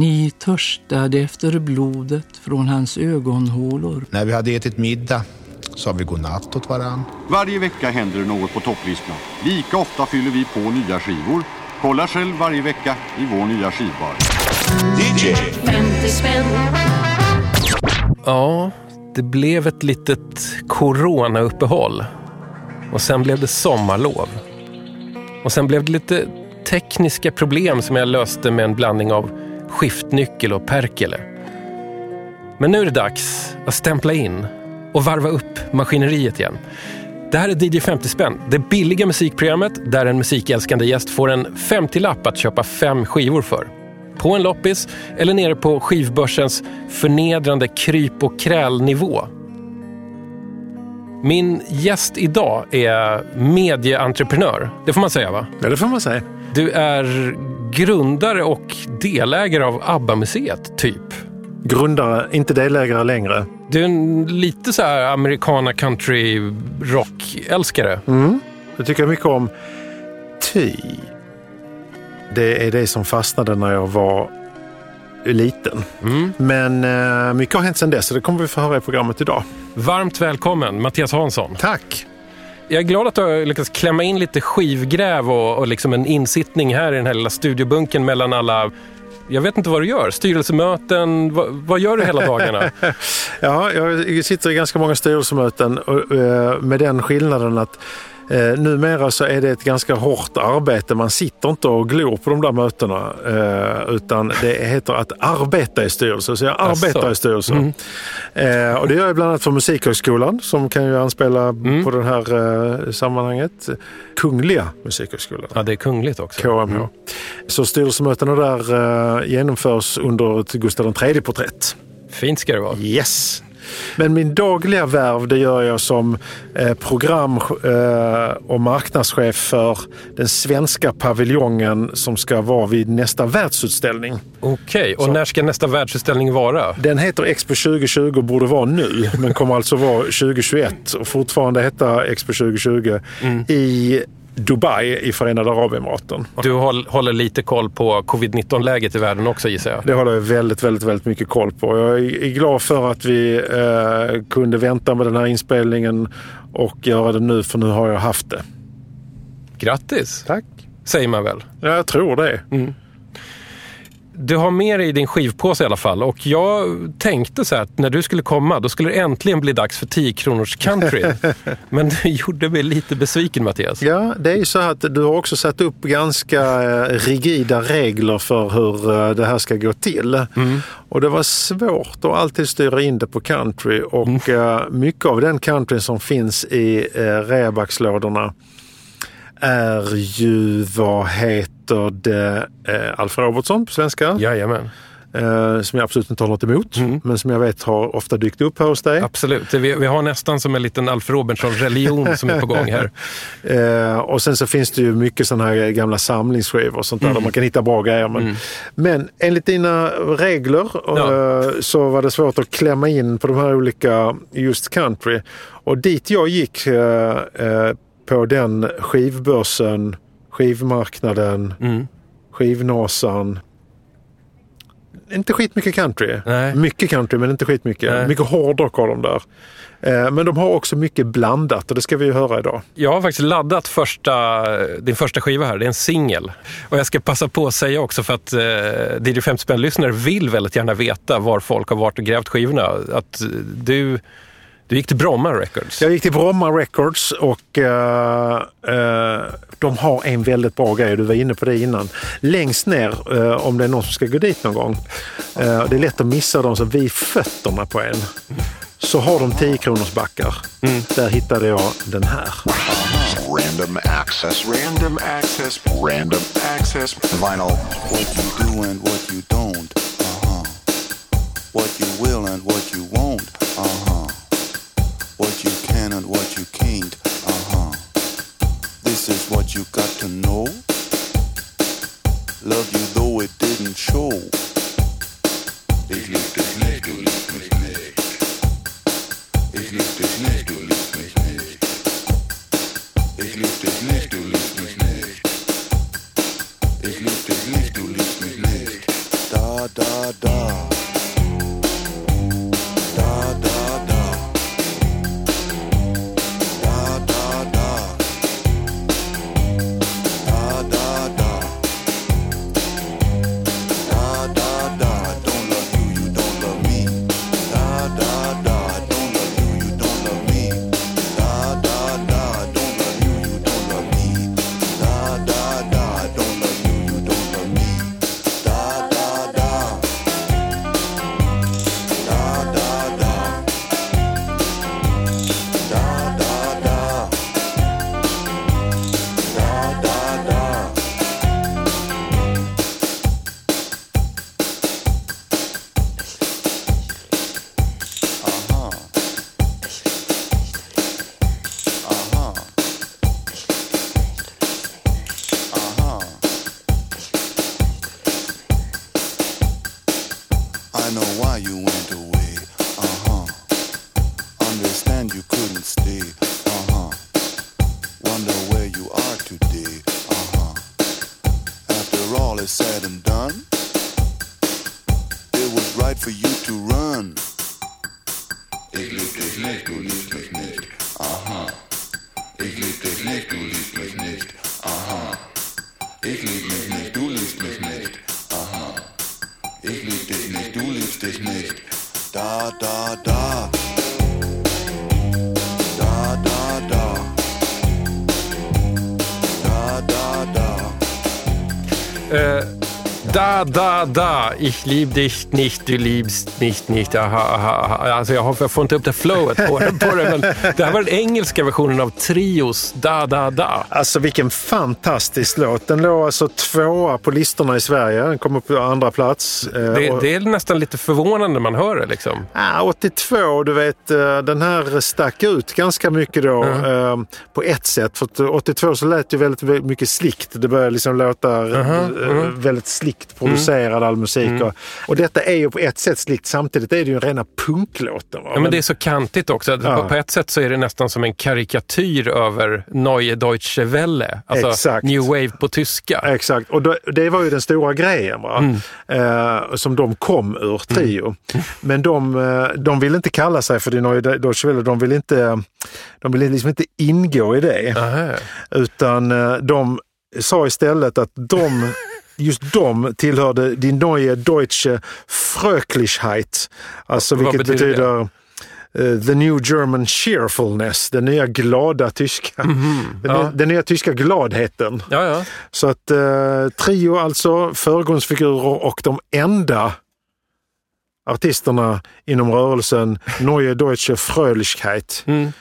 Ni törstade efter blodet från hans ögonhålor. När vi hade ätit middag sa vi godnatt åt varann. Varje vecka händer det något på topplistan. Lika ofta fyller vi på nya skivor. Kolla själv varje vecka i vår nya skivbar. DJ. 50 spänn. Ja, det blev ett litet coronauppehåll. Och sen blev det sommarlov. Och sen blev det lite tekniska problem som jag löste med en blandning av skiftnyckel och Perkele. Men nu är det dags att stämpla in och varva upp maskineriet igen. Det här är DJ 50 spänn, det billiga musikprogrammet där en musikälskande gäst får en 50-lapp att köpa fem skivor för. På en loppis eller nere på skivbörsens förnedrande kryp och krälnivå. Min gäst idag är medieentreprenör. Det får man säga va? Ja, det får man säga. Du är grundare och delägare av ABBA-museet, typ. Grundare, inte delägare längre. Du är en lite så här americana country rock-älskare. Mm. Det tycker jag mycket om. Ty. Det är det som fastnade när jag var liten. Mm. Men eh, mycket har hänt sedan dess så det kommer vi få höra i programmet idag. Varmt välkommen Mattias Hansson. Tack! Jag är glad att du har lyckats klämma in lite skivgräv och, och liksom en insittning här i den här lilla studiobunken mellan alla jag vet inte vad du gör. Styrelsemöten, vad, vad gör du hela dagarna? ja, jag sitter i ganska många styrelsemöten och, eh, med den skillnaden att Eh, numera så är det ett ganska hårt arbete. Man sitter inte och glor på de där mötena eh, utan det heter att arbeta i styrelsen. Så jag arbetar Asså. i styrelsen. Mm. Eh, och det gör jag bland annat för Musikhögskolan som kan ju anspela mm. på det här eh, sammanhanget. Kungliga Musikhögskolan. Ja, det är kungligt också. KMH. Mm. Så styrelsemötena där eh, genomförs under ett Gustav III-porträtt. Fint ska det vara. Yes! Men min dagliga värv det gör jag som eh, program eh, och marknadschef för den svenska paviljongen som ska vara vid nästa världsutställning. Okej, och Så, när ska nästa världsutställning vara? Den heter Expo 2020 och borde vara nu, men kommer alltså vara 2021 och fortfarande heta Expo 2020 mm. i Dubai i Förenade Arabemiraten. Du håller lite koll på covid-19-läget i världen också gissar jag? Det håller jag väldigt, väldigt, väldigt mycket koll på. Jag är glad för att vi eh, kunde vänta med den här inspelningen och göra det nu, för nu har jag haft det. Grattis! Tack! Säger man väl? Ja, jag tror det. Mm du har med dig i din skivpåse i alla fall. Och jag tänkte så här att när du skulle komma, då skulle det äntligen bli dags för 10 kronors country. Men du gjorde mig lite besviken Mattias. Ja, det är ju så att du har också satt upp ganska eh, rigida regler för hur eh, det här ska gå till. Mm. Och det var svårt att alltid styra in det på country och mm. Eh, mycket av den country som finns i rehabbackslådorna är ju, vad heter det, eh, Alf Robertsson på svenska. Jajamän. Eh, som jag absolut inte har något emot, mm. men som jag vet har ofta dykt upp här hos dig. Absolut, vi, vi har nästan som en liten Alf Robertsson-religion som är på gång här. Eh, och sen så finns det ju mycket sådana här gamla samlingsskivor och sånt där, mm. där man kan hitta bra grejer. Men, mm. men enligt dina regler ja. eh, så var det svårt att klämma in på de här olika just country. Och dit jag gick eh, eh, på den skivbörsen, skivmarknaden, mm. skivnasan. Inte skitmycket country. Nej. Mycket country men inte skitmycket. Nej. Mycket hårdrock har de där. Eh, men de har också mycket blandat och det ska vi ju höra idag. Jag har faktiskt laddat första, din första skiva här, det är en singel. Och jag ska passa på att säga också för att eh, DJ 50 spänn-lyssnare vill väldigt gärna veta var folk har varit och grävt skivorna. Att du du gick till Bromma Records? Jag gick till Bromma Records och uh, uh, de har en väldigt bra grej. Du var inne på det innan. Längst ner, uh, om det är någon som ska gå dit någon gång. det är lätt att missa dem, så vid fötterna på en så har de 10 kronors backar. Mm. Där hittade jag den här. Random access, random access, random access. Vinyl. What you do and what you don't. Uh -huh. What you will and what you won't. Uh -huh. What you can and what you can't. Uh huh. This is what you got to know. Love you though it didn't show. Ich lieb dich nicht, du liebst mich nicht. Ich lieb dich nicht, du da, da, da, ich lieb dich nicht, du liebst mich nicht. Aha, aha, aha. Alltså jag, har, jag får inte upp det flowet på det, på det men det här var den engelska versionen av Trios Da, da, da. Alltså vilken fantastisk låt. Den låg alltså tvåa på listorna i Sverige. Den kom upp på andra plats. Eh, Det, och- det är nästan lite förvånande när man hör det liksom. Ah, 82, du vet, eh, den här stack ut ganska mycket då eh, på ett sätt. För att 82 så lät det väldigt, mycket slickt. Det började liksom låta eh, väldigt slickt producerad all musik. Och, och detta är ju på ett sätt slickt. Samtidigt är det ju en rena punklåten. Va? Ja, men det är så kantigt också. Ja. På, ett sätt så är det nästan som en karikatyr över Neue Deutsche Welle. Alltså Exakt. New Wave på tyska. Exakt, och då, det var ju den stora grejen va? Eh, som de kom ur Trio. Men de, eh, de ville inte kalla sig för Neue Deutsche Welle. De ville inte, de ville liksom inte ingå i det. Aha. Utan eh, de sa istället att de, just de tillhörde die Neue Deutsche Fröklichkeit. Alltså Vad vilket betyder det? betyder eh, The New German Cheerfulness, den nya glada tyska, den, Mhm. ja. den nya tyska gladheten. Ja, ja. Så att eh, Trio alltså, förgrundsfigurer och de enda artisterna inom rörelsen Neue Deutsche Fröhlichkeit. Mm.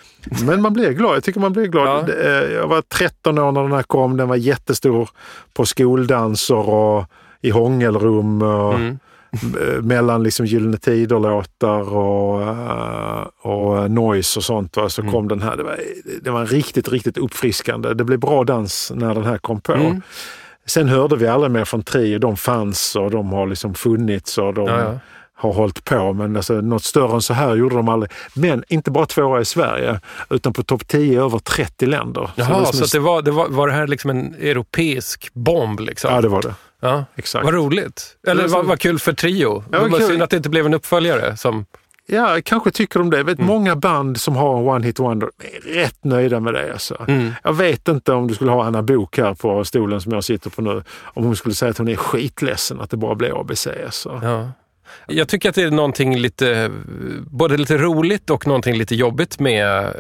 Men man blir glad, jag tycker man blir glad. Ja. Eh, Jag var 13 år när den här kom, den var jättestor på skoldanser och i hångelrum. Och, Mm. eh, Mellan liksom Gyllene Tider-låtar och, eh, och noise och sånt. Va? Så Mm. kom den här. Det var, det var riktigt, riktigt uppfriskande. Det blev bra dans när den här kom på. Mm. Sen hörde vi aldrig mer från Trio. De fanns och de har liksom funnits och de Ja, ja. Har hållit på. Men alltså, något större än så här gjorde de aldrig. Men inte bara tvåa i Sverige utan på topp 10 i över 30 länder. Jaha, det är så, en- att det var, det var, var det här liksom en europeisk bomb? Liksom? Ja, det var det. Ja. Exakt. Vad roligt. Eller Det var vad, så- vad kul för Trio. Ja, det var synd att det inte blev en uppföljare. Som, Ja, kanske tycker de det. Jag Mm. vet många band som har en one hit wonder är rätt nöjda med det. Alltså. Mm. Jag vet inte om du skulle ha Anna Bok här på stolen som jag sitter på nu. Om hon skulle säga att hon är skitledsen att det bara blir ABC. Alltså. ja. Jag tycker att det är någonting lite, både lite roligt och någonting lite jobbigt med eh,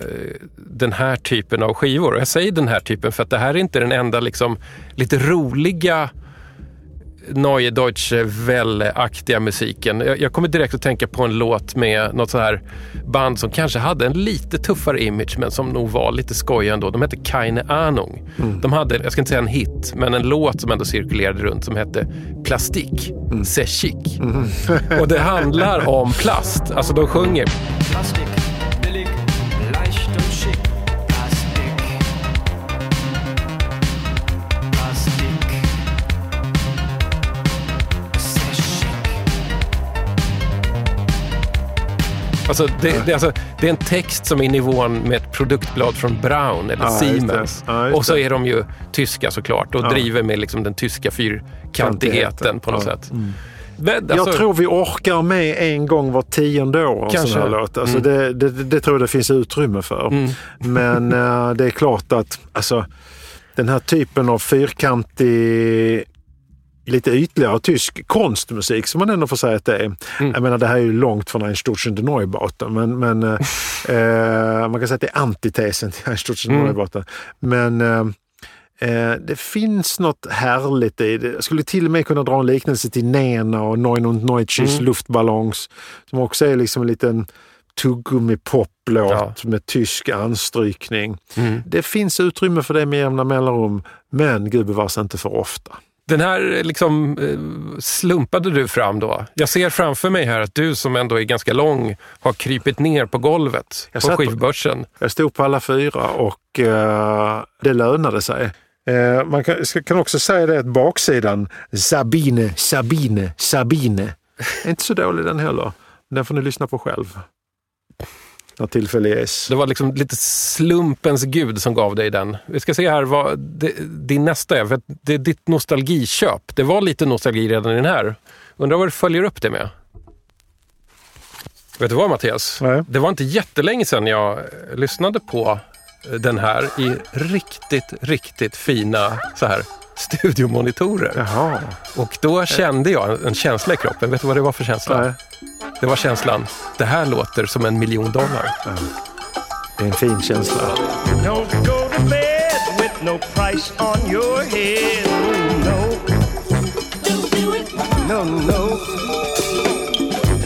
den här typen av skivor. Jag säger den här typen för att det här är inte den enda liksom, lite roliga Neue Deutsche Welle-aktiga musiken. Jag, jag kommer direkt att tänka på en låt med något så här band som kanske hade en lite tuffare image men som nog var lite skoj ändå. De hette Keine Ahnung. De hade, jag ska inte säga en hit, men en låt som ändå cirkulerade runt som hette Plastik, mm. C'est chic. Och det handlar om plast. Alltså de sjunger Plastik, Alltså det, det, alltså, det är en text som är i nivån med ett produktblad från Braun eller Ja, just det. Siemens. Ja, just och så är de ju tyska såklart och Ja. driver med liksom den tyska fyrkantigheten på något Ja. sätt. Men, alltså, jag tror vi orkar med en gång var tionde år en Kanske. sån här låt. Alltså Mm. det, det, det tror jag det finns utrymme för. Mm. Men eh, det är klart att alltså, den här typen av fyrkantig lite ytligare tysk konstmusik som man ändå får säga att det är. Mm. Jag menar det här är ju långt från Einstürzen till Neubauten men, men eh, eh, man kan säga att det är antitesen till Einstürzen till Mm. Neubauten. Men eh, eh, det finns något härligt i det. Jag skulle till och med kunna dra en liknelse till Nena och Neun und Neutschis Mm. Luftballons som också är liksom en liten tuggummi-poplåt Ja. med tysk anstrykning. Mm. Det finns utrymme för det med jämna mellanrum, men gubevars inte för ofta. Den här liksom eh, slumpade du fram då. Jag ser framför mig här att du som ändå är ganska lång har krypit ner på golvet Jag på satt på- skivbörsen. Jag stod på alla fyra och eh, det lönade sig. Eh, man kan, kan också säga det att baksidan, Sabine, Sabine, Sabine, är inte så dålig den heller. Den får ni lyssna på själv. När tillfälle ges. Det var liksom lite slumpens gud som gav dig den. Vi ska se här vad det, din nästa är. För det är ditt nostalgiköp. Det var lite nostalgi redan i den här. Undrar vad du följer upp det med? Vet du vad Mattias? Nej. Det var inte jättelänge sedan jag lyssnade på den här i riktigt, riktigt fina så här studiomonitorer. Jaha. Och då kände jag en, en känsla i kroppen. Vet du vad det var för känsla? Nej, Det var känslan, det här låter som en miljon dollar. det är en fin känsla. Don't go to bed with no price on your head. No, no, no.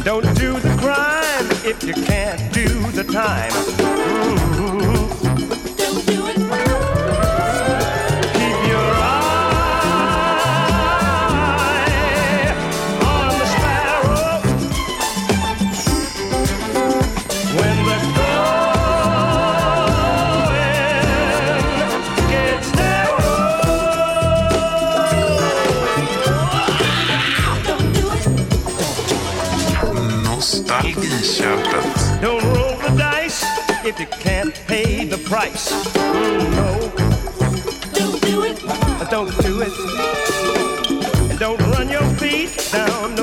Don't do the crime if you can't do the time. Nostalgiköpet. Don't roll the dice if you can't pay the price. No. Don't do it. Don't do it. And don't run your feet down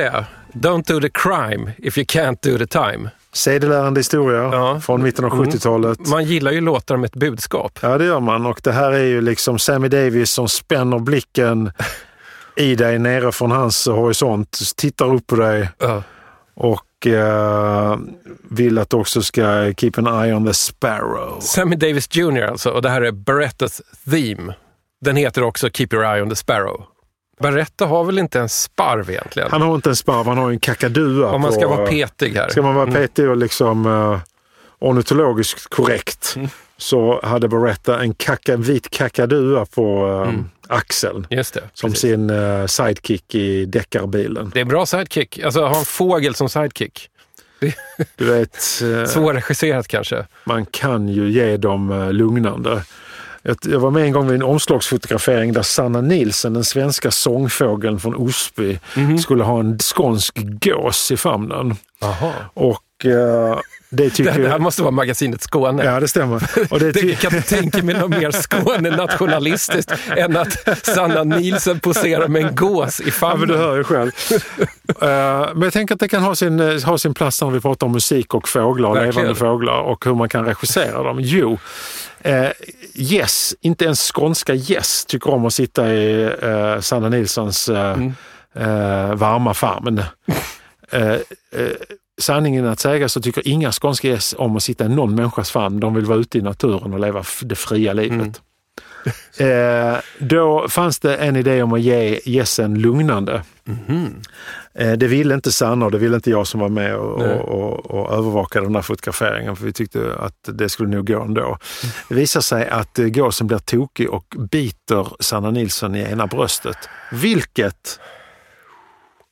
det? Don't do the crime if you can't do the time. Sedelärande historia Ja. från mitten av Mm. 70-talet. Man gillar ju låtar med ett budskap. Ja, det gör man. Och det här är ju liksom Sammy Davis som spänner blicken i dig nere från hans horisont, tittar upp på dig Ja. och eh, vill att du också ska keep an eye on the sparrow. Sammy Davis Jr alltså, och det här är Berettas Theme. Den heter också Keep Your Eye on the Sparrow. Beretta har väl inte en sparv egentligen? Han har inte en sparv, han har en kakadua. Om man på, ska vara petig här. Ska man vara petig och liksom uh, ornitologiskt korrekt Mm. så hade Beretta en kaka, vit kakadua på eh, axeln. Just det. Som precis. sin eh, sidekick i deckarbilen. Det är en bra sidekick. Alltså ha en fågel som sidekick. Du vet, eh, Svårregisserat kanske. man kan ju ge dem eh, lugnande. Jag, var med en gång vid en omslagsfotografering där Sanna Nilsen, den svenska sångfågeln från Osby, Mhm. skulle ha en skånsk gås i famnen. Och Och eh, det tycker det här jag... måste vara magasinet Skåne. Ja, det stämmer. Och det jag kan inte tänka mig något mer Skåne-nationalistiskt än att Sanna Nielsen poserar med en gås i Ja, famnen. men du hör ju själv. Eh, men jag tänker att det kan ha sin, eh, ha sin plats när vi pratar om musik och fåglar, Verkligen. levande fåglar och hur man kan regissera dem. Jo, eh, Yes, inte ens skånska Yes tycker om att sitta i eh, Sanna Nilssons Mm. varma famn. Sanningen att säga så tycker inga skånska Yes om att sitta i någon människas famn. De vill vara ute i naturen och leva det fria livet. Eh, då fanns det en idé om att ge gässen lugnande. Eh, det ville inte Sanna och det ville inte jag som var med och, och, och, och övervakade den här fotograferingen för vi tyckte att det skulle nog gå ändå. Det visar sig att eh, gåsen blir tokig och biter Sanna Nilsson i ena bröstet. Vilket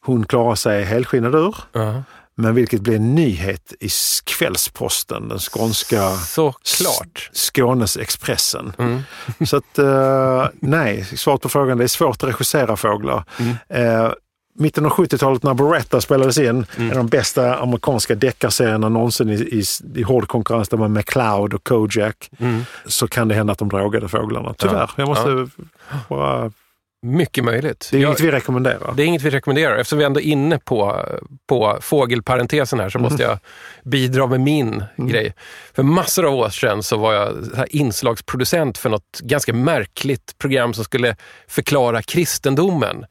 hon klarar sig helskinnad ur. Ja. Men vilket blir en nyhet i Kvällsposten, den skånska Såklart. Skånes Expressen. Mm. Så att eh, nej, svaret på frågan, det är svårt att regissera fåglar. Mm. Eh, mitten av 70-talet när Beretta spelades in, Mm. en av de bästa amerikanska deckarserierna någonsin i, i, i hård konkurrens där med McCloud och Kojak, Mm. så kan det hända att de drogade fåglarna. Tyvärr, jag måste bara... Mycket möjligt. Det är Jag- inget vi rekommenderar. Det är inget vi rekommenderar. Eftersom vi ändå är inne på, på fågelparentesen här så måste jag bidra med min grej. För massor av år sedan så var jag inslagsproducent för något ganska märkligt program som skulle förklara kristendomen.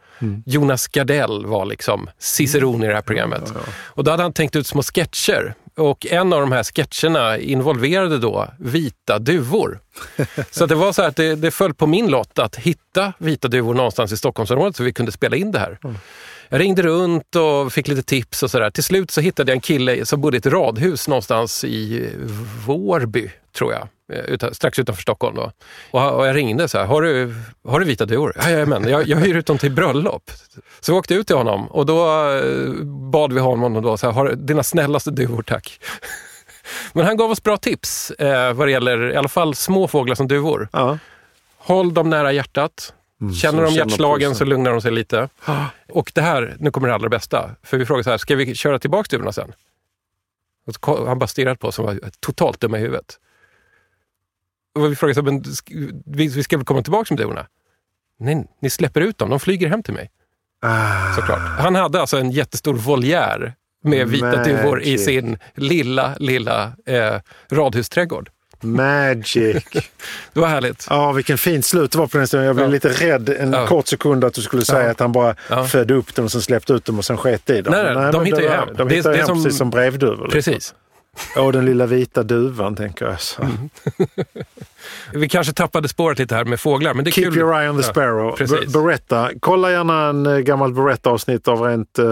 Jonas Gardell var liksom ciceron i det här programmet. Och då hade han tänkt ut små sketcher. Och en av de här sketcherna involverade då vita duvor. Så det var så att det, det föll på min lott att hitta vita duvor någonstans i Stockholmsområdet så vi kunde spela in det här. Jag ringde runt och fick lite tips och sådär. Till slut så hittade jag en kille som bodde i ett radhus någonstans i Vårby, tror jag. Eh, Utan, strax utanför Stockholm. Då. Och, och jag ringde så här, har du, har du vita duvor? Jajamän, jag, jag hyr ut dem till bröllop. Så vi åkte ut till honom och då eh, bad vi honom då, så här, har dina snällaste duvor tack. Men han gav oss bra tips eh, vad det gäller i alla fall små fåglar som duvor. Ja. Håll dem nära hjärtat. Mm, Känner de hjärtslagen så lugnar de sig lite. Och det här, nu kommer det allra bästa. För vi frågade så här, ska vi köra tillbaka duvorna sen? Och han bara stirrade på oss och var totalt dum i huvudet. Och vi frågade men vi, vi ska väl komma tillbaka med duvorna? Nej, ni släpper ut dem, de flyger hem till mig. Ah. Såklart. Han hade alltså en jättestor voljär med vita Magic. duvor i sin lilla, lilla eh, radhusträdgård. Magic. Det var härligt. Ja, vilken fint slut det var på den stunden. Jag blev Ja. lite rädd en Ja. kort sekund att du skulle säga Ja. att han bara födde upp dem och sen släppte ut dem och sen sket i dem. Nej, nej, Men de hittar ju hem. De Det hittar det hem som- precis som brevduvor. liksom. Åh, den lilla vita duvan, tänker jag. Så. Mm. Vi kanske tappade spåret lite här med fåglar, men det är Keep kul. your eye on the Ja, sparrow. Be- Beretta. Kolla gärna en eh, gammalt Beretta-avsnitt av rent uh,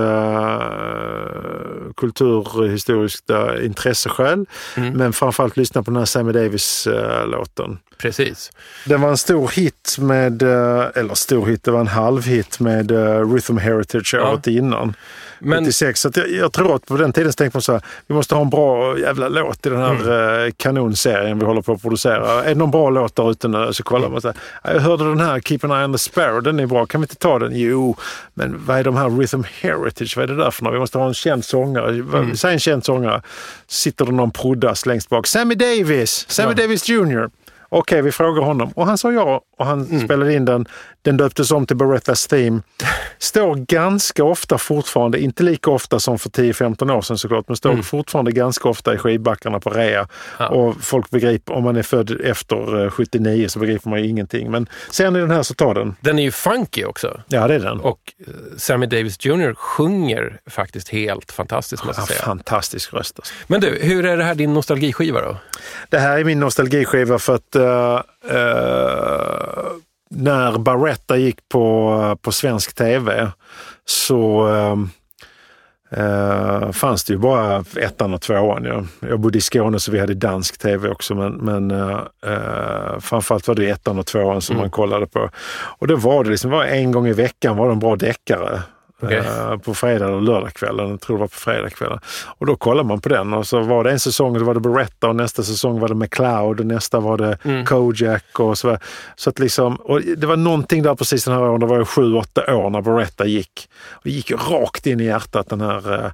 kulturhistoriskt uh, intresseskäl. Mm. Men framförallt lyssna på den här Sammy Davis-låten. Precis. Den var en stor hit med, eller stor hit, det var en halvhit med uh, Rhythm Heritage Ja. året innan. Men 96. Så jag, jag tror att på den tiden så tänkte man så här, vi måste ha en bra jävla låt i den här Mm. kanonserien vi håller på att producera. Någon bra låt där ute nu? Så kollar man så här, jag hörde den här Keep an Eye on the Sparrow, den är bra, kan vi inte ta den? Jo, men vad är de här Rhythm Heritage, vad är det där för något? Vi måste ha en känd sångare. Mm. Säg en känd sångare. Sitter det någon proddas längst bak. Sammy Davis! Sammy Ja. Davis Jr. Okej, vi frågar honom. Och han sa ja och han Mm. spelade in den. Den döptes om till Berettas Theme. Står ganska ofta fortfarande, inte lika ofta som för 10-15 år sedan såklart, men står Mm. fortfarande ganska ofta i skivbackarna på rea. Ja. Och folk begriper, om man är född efter eh, 79 så begriper man ju ingenting. Men ser ni den här så ta den. den är ju funky också. Ja, det är den. Och eh, Sammy Davis Jr sjunger faktiskt helt fantastiskt måste Ja, jag säga. fantastisk röst. Alltså. Men du, hur är det här din nostalgiskiva då? Det här är min nostalgiskiva för att eh, eh, när Barretta gick på, på svensk tv så eh, eh, fanns det ju bara ettan och tvåan. Jag, jag bodde i Skåne så vi hade dansk tv också men, men eh, eh, framförallt var det ettan och tvåan som Mm. man kollade på. Och då var det liksom, var en gång i veckan var en bra deckare. Okej. eh, på fredag eller lördagskvällen. Jag tror det var på fredagskvällen. Och då kollar man på den och så var det en säsong då var det Beretta och nästa säsong var det McLeod och nästa var det Mm. Kojak och så. Så att liksom, och det var någonting där precis den här åren, det var ju sju, åtta år när Beretta gick. Och det gick rakt in i hjärtat den här eh,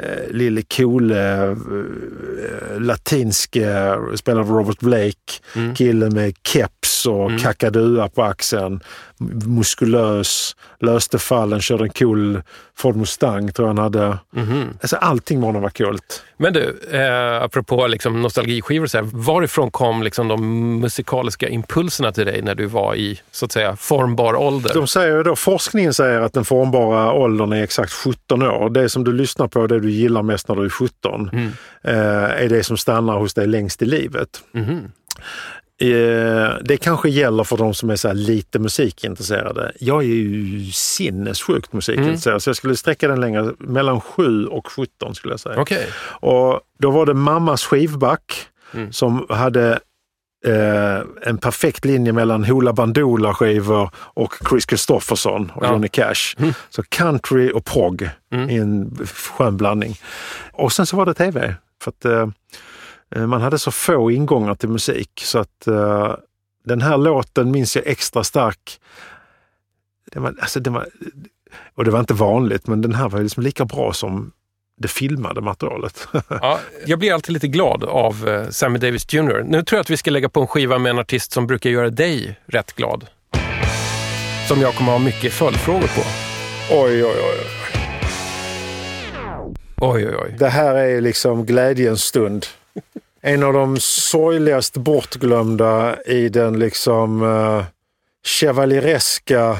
eh, lille coole eh, latinske, spelade av Robert Blake, Mm. killen med keps och kakadua på axeln. Muskulös, löste fallen, körde en cool Ford Mustang tror jag han hade. Mhm. Alltså allting med honom var coolt. Men du, eh, apropå liksom nostalgiskivor, så här, varifrån kom liksom de musikaliska impulserna till dig när du var i så att säga formbar ålder? De säger då, forskningen säger att den formbara åldern är exakt 17 år. Det som du lyssnar på, det du gillar mest när du är 17, Mm. eh, är det som stannar hos dig längst i livet. Mhm. Eh, det kanske gäller för de som är så lite musikintresserade. Jag är ju sinnessjukt musikintresserad så jag skulle sträcka den längre, mellan 7 och 17 skulle jag säga. Okej. Och då var det mammas skivback Mm. som hade eh, en perfekt linje mellan Hoola Bandoola skivor och Chris Christopherson och Ja. Johnny Cash. Så country och prog Mm. i en skön blandning. Och sen så var det tv. För att eh, eh, man hade så få ingångar till musik så att eh, den här låten minns jag extra stark. Det var, alltså det var, och det var inte vanligt, men den här var liksom lika bra som det filmade materialet. Ja, jag blir alltid lite glad av eh, Sammy Davis Jr. Nu tror jag att vi ska lägga på en skiva med en artist som brukar göra dig rätt glad. Som jag kommer ha mycket följdfrågor på. oj, oj, oj. Oj, oj, oj. Det här är liksom glädjens stund. En av de sorgligast bortglömda i den liksom eh, uh, chevalereska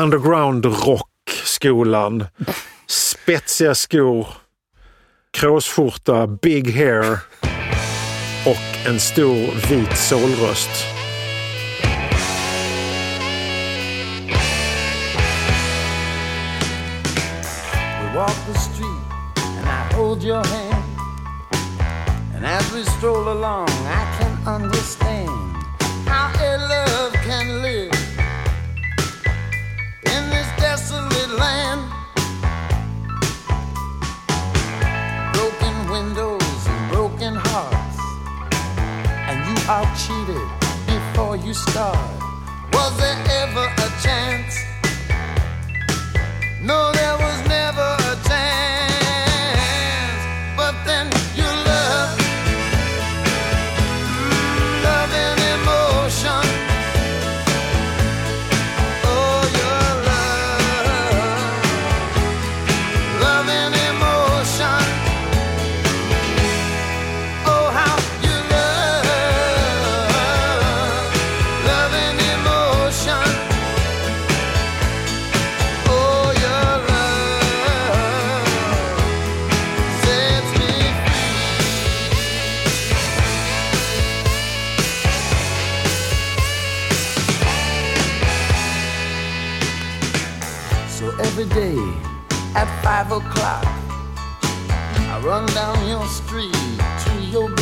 underground rock-skolan. Spetsiga skor, kråsskjorta, big hair och en stor vit solröst. We walk the street and I hold your hand. And as we stroll along, I can understand how a love can live in this desolate land. Broken windows and broken hearts, and you are cheated before you start. Was there ever a chance? No, there was never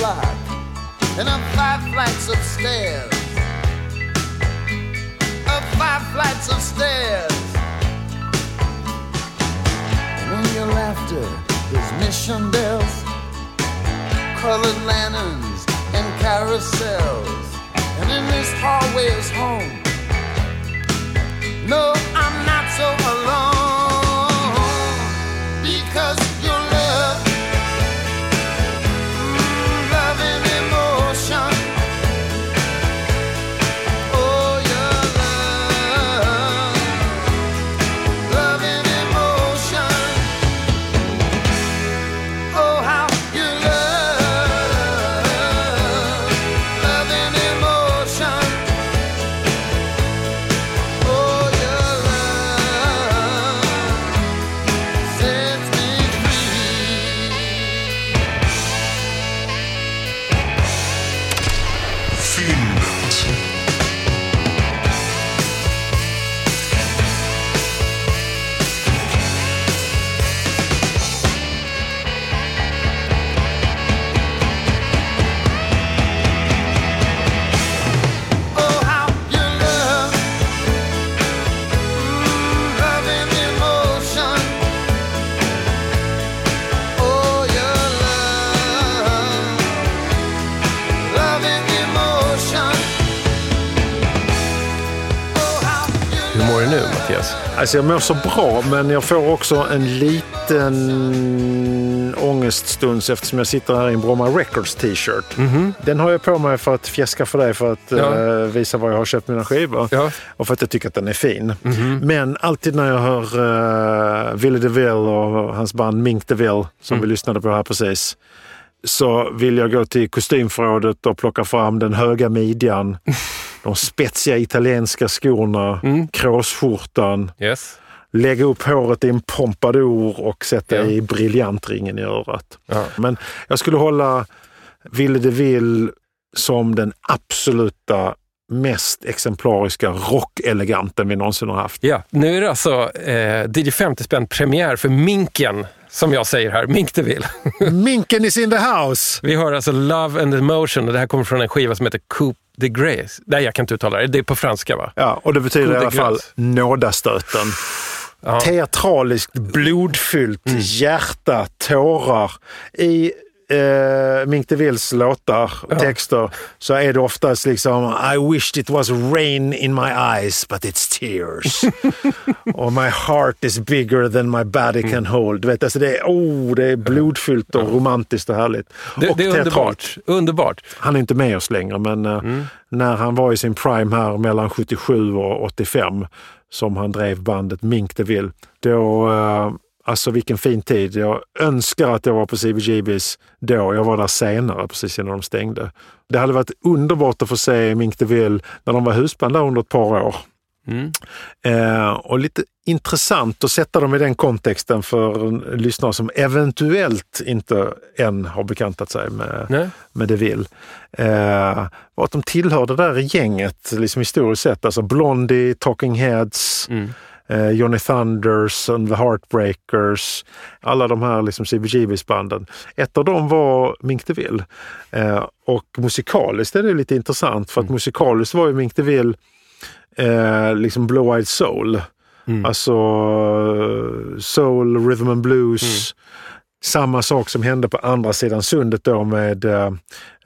block, and up five flights of stairs, up five flights of stairs. And in your laughter is mission bells, colored lanterns and carousels. And in this hallway is home. No, I'm not so alone Mattias? Alltså jag mår så bra, men jag får också en liten ångeststunds eftersom jag sitter här i en Bromma Records t-shirt. Den har jag på mig för att fjäska för dig, för att Ja. eh, visa var jag har köpt mina skivor. Ja. Och för att jag tycker att den är fin. Men alltid när jag hör uh, Ville DeVille och hans band Mink DeVille, som vi lyssnade på här precis, så vill jag gå till kostymförrådet och plocka fram den höga midjan, de spetsiga italienska skorna, kråsskjortan, Yes. lägga upp håret i en pompadour och sätta Ja. i briljantringen i örat. Ja. Men jag skulle hålla Ville DeVille som den absoluta mest exemplariska rockeleganten vi någonsin har haft. Ja, nu är det alltså eh, DJ 50 spänn premiär för Minken, som jag säger här, Mink DeVille. Minken is in the house! Vi har alltså Love and Emotion och det här kommer från en skiva som heter Coupe de Grace. Nej, jag kan inte uttala det. Det är på franska va? Ja, och det betyder Coup i alla fall nådastöten. Ja. Teatraliskt, blodfyllt, Mm. hjärta, tårar. I eh, Mink DeVilles låtar och texter så är det oftast liksom I wished it was rain in my eyes but it's tears. och my heart is bigger than my body Mm. can hold. Du vet, alltså det, är, oh, det är blodfyllt och romantiskt och härligt. Det, och det är underbart. underbart. Han är inte med oss längre, men eh, Mm. när han var i sin prime här mellan 77 och 85 som han drev bandet Mink DeVille, då, eh, alltså vilken fin tid. Jag önskar att jag var på CBGBs då. Jag var där senare, precis innan de stängde. Det hade varit underbart att få se Mink DeVille när de var husband där under ett par år. Mm. Eh, och lite intressant att sätta dem i den kontexten för lyssnare som eventuellt inte än har bekantat sig med, Nej. med DeVille. Eh, och att de tillhör det där gänget liksom historiskt sett. Alltså Blondie, Talking Heads, Mm. Eh, Johnny Thunders and the Heartbreakers. Alla de här liksom CBGBs banden. Ett av dem var Mink DeVille. Eh, och musikaliskt är det lite intressant för att musikaliskt var ju Mink DeVille eh, liksom Blue-Eyed Soul. Alltså eh, soul, rhythm and blues. Samma sak som hände på andra sidan sundet då med eh,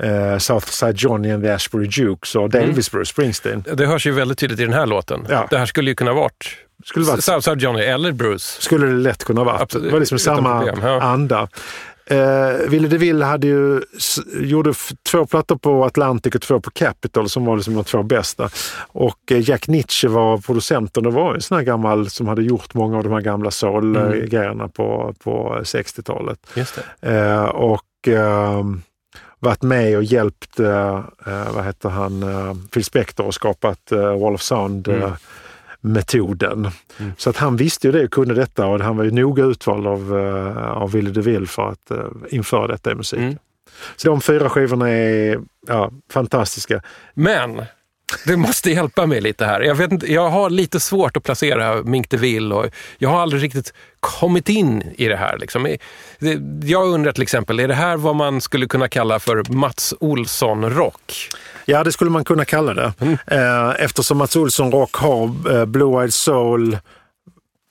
eh, Southside Johnny and the Ashbury Jukes och delvis Bruce Springsteen. Det hörs ju väldigt tydligt i den här låten. Ja. Det här skulle ju kunna varit Skulle varit- Southside Johnny eller Bruce. Skulle det lätt kunna vara. Absolut, Det var liksom samma problem, ja. anda. Eh, Ville DeVille hade ju, gjorde två plattor på Atlantic och två på Capitol som var liksom de två bästa. Och eh, Jack Nietzsche var producenten. Det var en sån här gammal som hade gjort många av de här gamla soul-grejerna på, på 60-talet. Just det. Eh, och eh, varit med och hjälpt, eh, eh, vad heter han, eh, Phil Spector och skapat Wall of Sound. Eh, metoden. Så att han visste ju det och kunde detta och han var ju noga utvald av, uh, av Ville DeVille för att uh, införa detta i musiken. Mm. Så de fyra skivorna är ja, fantastiska. Men du måste hjälpa mig lite här. Jag, vet inte, jag har lite svårt att placera Mink DeVille och jag har aldrig riktigt kommit in i det här. Liksom. Jag undrar till exempel, är det här vad man skulle kunna kalla för Mats Olsson-rock? Ja, det skulle man kunna kalla det. Eh, eftersom Mats Olsson Rock har eh, Blue-Eyed Soul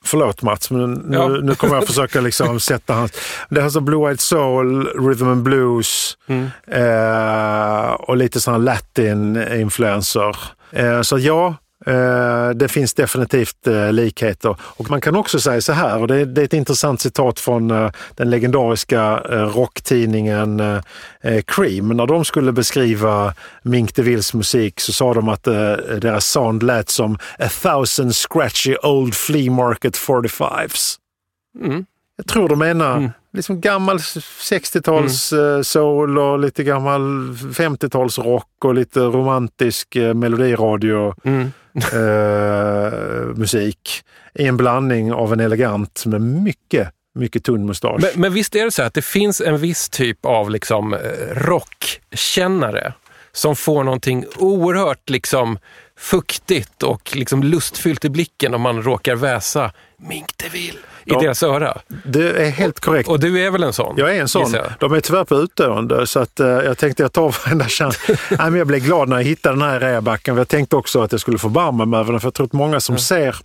Förlåt Mats, men nu, Ja. nu kommer jag försöka liksom sätta hans... Det är alltså Blue-Eyed Soul, Rhythm and Blues eh, och lite sådana latin-influenser. Eh, så ja, det finns definitivt eh, likheter. Och man kan också säga så här, och det, är- ett intressant citat från eh, den legendariska eh, rocktidningen eh, eh, Cream. När de skulle beskriva Mink DeVilles musik så sa de att eh, deras sound lät som a thousand scratchy old flea market 45s. Mm. Jag tror de menar liksom gammal 60-tals eh, soul och lite gammal 50-tals rock och lite romantisk eh, melodiradio Mm eh, musik i en blandning av en elegant med mycket, mycket tunn mustasch. Men, men visst är det så att det finns en viss typ av liksom, eh, rockkännare som får någonting oerhört liksom, fuktigt och liksom, lustfyllt i blicken om man råkar väsa Mink DeVille i Ja. deras öra. Det är helt korrekt. Och du är väl en sån? Jag är en sån. De är tyvärr på utdöende så att, eh, jag tänkte jag tar varenda chans. Nej, men jag blev glad när jag hittade den här reabacken. Jag tänkte också att jag skulle förbarma mig över den för jag tror att många som ser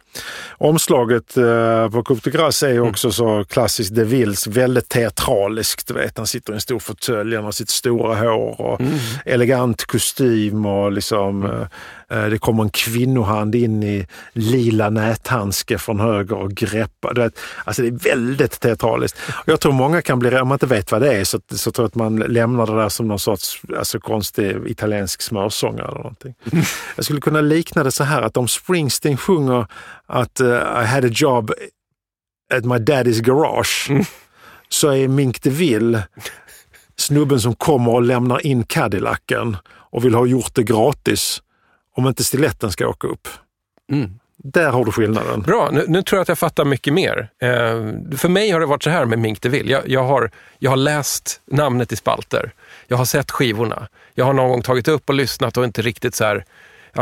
omslaget eh, på Coupe de Grace är ju också så klassiskt De Villes, väldigt teatraliskt. Du vet, han sitter i en stor fåtölj, han har sitt stora hår och elegant kostym och liksom eh, eh, det kommer en kvinnohand in i lila näthandske från höger och greppar. Alltså det är väldigt teatraliskt. Jag tror många kan bli, om man inte vet vad det är, så, så tror jag att man lämnar det där som någon sorts alltså, konstig italiensk smörsångare eller någonting. Jag skulle kunna likna det så här att om Springsteen sjunger att eh, I had a job at my daddy's garage, så är Mink DeVille snubben som kommer och lämnar in Cadillacen och vill ha gjort det gratis om inte stiletten ska åka upp. Mm. Där har du skillnaden. Bra, nu, nu tror jag att jag fattar mycket mer. Eh, för mig har det varit så här med Mink DeVille. Jag, jag, har, jag har läst namnet i spalter. Jag har sett skivorna. Jag har någon gång tagit upp och lyssnat och inte riktigt så här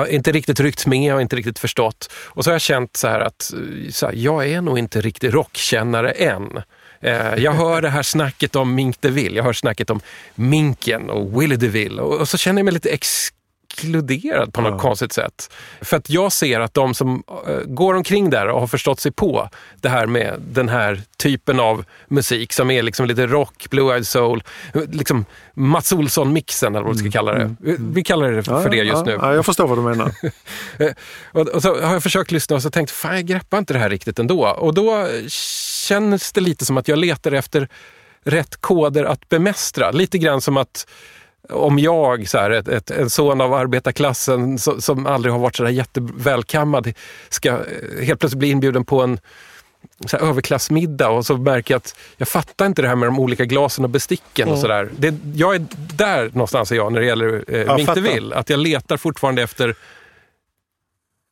inte riktigt ryckt med och inte riktigt förstått. Och så har jag känt så här att eh, så här, jag är nog inte riktigt rockkännare än. Eh, jag hör det här snacket om Mink DeVille, jag hör snacket om Minken och Willie DeVille och, och så känner jag mig lite exkluderad på något konstigt sätt. För att jag ser att de som eh, går omkring där och har förstått sig på det här med den här typen av musik som är liksom lite rock, blue-eyed soul, liksom Mats Olsson-mixen eller vad vi ska kalla det. Vi- Vi kallar det för det just ja, nu. Ja, jag förstår vad du menar. Eh, och, och så har jag försökt lyssna och så tänkt, fan jag greppar inte det här riktigt ändå. Och då känns det lite som att jag letar efter rätt koder att bemästra. Lite grann som att om jag, så här, ett, ett, en son av arbetarklassen som, som aldrig har varit så där jättevälkammad, ska eh, helt plötsligt bli inbjuden på en så här, överklassmiddag och så märker jag att jag fattar inte det här med de olika glasen och besticken och Mm. sådär. Det- Jag är där någonstans är jag när det gäller eh, Ja. DeVille. Att jag letar fortfarande efter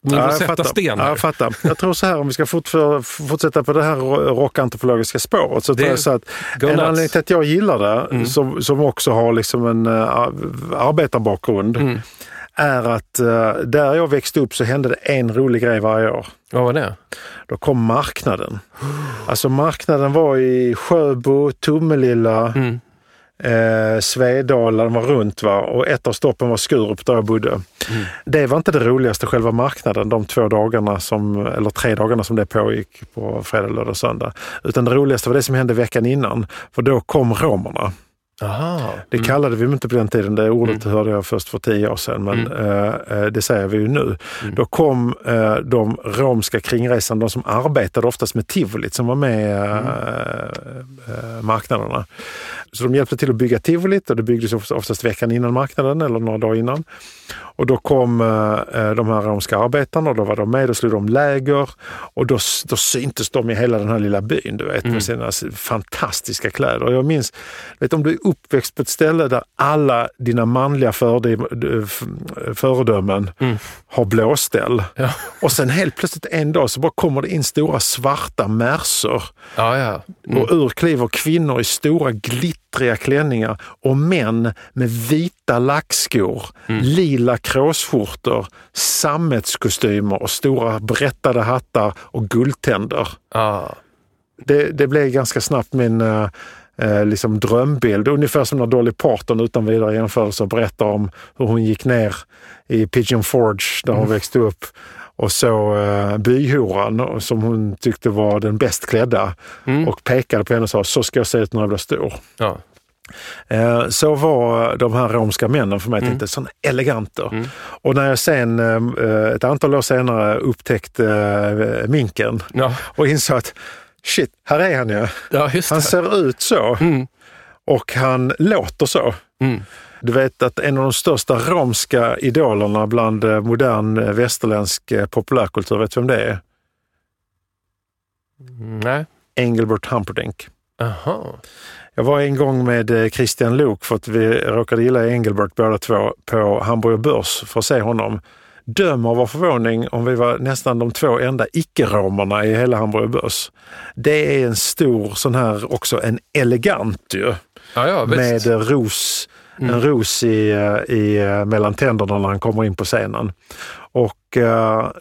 Ja, jag Rosetta fattar. Sten. Ja, här. jag fattar. Jag tror så här, om vi ska fortsätta på det här rockantropologiska spåret, så tror jag så att en nuts. anledning till att jag gillar det, Mm. som, som också har liksom en uh, arbetarbakgrund, Mm. är att uh, där jag växte upp så hände det en rolig grej varje år. Vad var det? Då kom marknaden. Alltså marknaden var i Sjöbo, Tomelilla, Mm. Eh, Svedala, de var runt va? och ett av stoppen var Skurup där jag bodde. Mm. Det var inte det roligaste, själva marknaden, de två dagarna som, eller tre dagarna som det pågick på fredag, lördag och söndag. Utan det roligaste var det som hände veckan innan, för då kom romerna. Aha. Det Mm. kallade vi inte på den tiden, det ordet hörde jag först för tio år sedan, men Mm. eh, eh, det säger vi ju nu. Då kom eh, de romska kringresande, de som arbetade oftast med tivolit som var med Mm. eh, eh, marknaderna. Så de hjälpte till att bygga tivolit och det byggdes oftast- veckan innan marknaden eller några dagar innan. Och då kom eh, de här romska arbetarna och då var de med, då slog de läger och då, då syntes de i hela den här lilla byn du vet, Mm. med sina s- fantastiska kläder. Och jag minns, vet, om du är uppväxt på ett ställe där alla dina manliga föredömen Mm. har blåställ Ja. och sen helt plötsligt en dag så bara kommer det in stora svarta merser Ja, ja. Mm. och ur kliver kvinnor i stora glittriga klänningar och män med vita lackskor, Mm. lila kråsskjortor, sammetskostymer och stora brättade hattar och guldtänder. Ja. Det, det blev ganska snabbt min eh, eh, liksom drömbild. Ungefär som när Dolly Parton utan vidare jämförelse berättar om hur hon gick ner i Pigeon Forge där hon växte upp och så eh, byhoran som hon tyckte var den bäst klädda Mm. och pekade på henne och sa så ska jag se ut när jag blir stor. Ja. Eh, Så var de här romska männen för mig. Jag Mm. tänkte, sådana eleganter. Och när jag sen eh, ett antal år senare upptäckte eh, minken Ja. och insåg att shit, här är han ju. ja, Han ser ut så Mm. och han låter så. Mm. Du vet att en av de största romska idolerna bland eh, modern eh, västerländsk eh, populärkultur, vet du vem det är? Nej. Engelbert Humperdinck. Aha. Jag var en gång med Christian Lok för att vi råkade gilla Engelbert båda två på Hamburger Börs för att se honom. Döm av vår förvåning om vi var nästan de två enda icke-romerna i hela Hamburger Börs. Det är en stor sån här, också en elegant ju. Ja, ja, med ros, Mm. en ros i, eh, i, eh, mellan tänderna när han kommer in på scenen. Och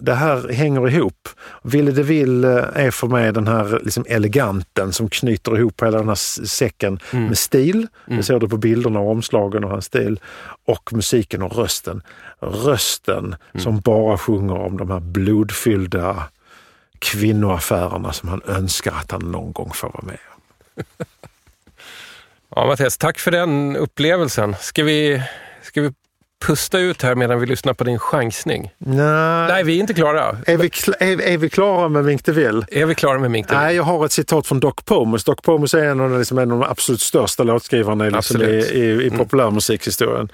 det här hänger ihop. Ville de Ville är för mig den här liksom eleganten som knyter ihop hela den här säcken Mm. med stil. Mm. Det ser du på bilderna och omslagen och hans stil. Och musiken och rösten. Rösten Mm. som bara sjunger om de här blodfyllda kvinnoaffärerna som han önskar att han någon gång får vara med om. Ja, Mattias, tack för den upplevelsen. Ska vi, ska vi pusta ut här medan vi lyssnar på din chansning? Nej, Nej, vi är inte klara. är, vi, kl- är, är vi klara med Mink DeVille? Är vi klara med Mink DeVille? Nej, jag har ett citat från Doc Pomus. Doc Pomus är en av, de- liksom, en av de absolut största låtskrivarna liksom, i, i, i Mm. populärmusikhistorien.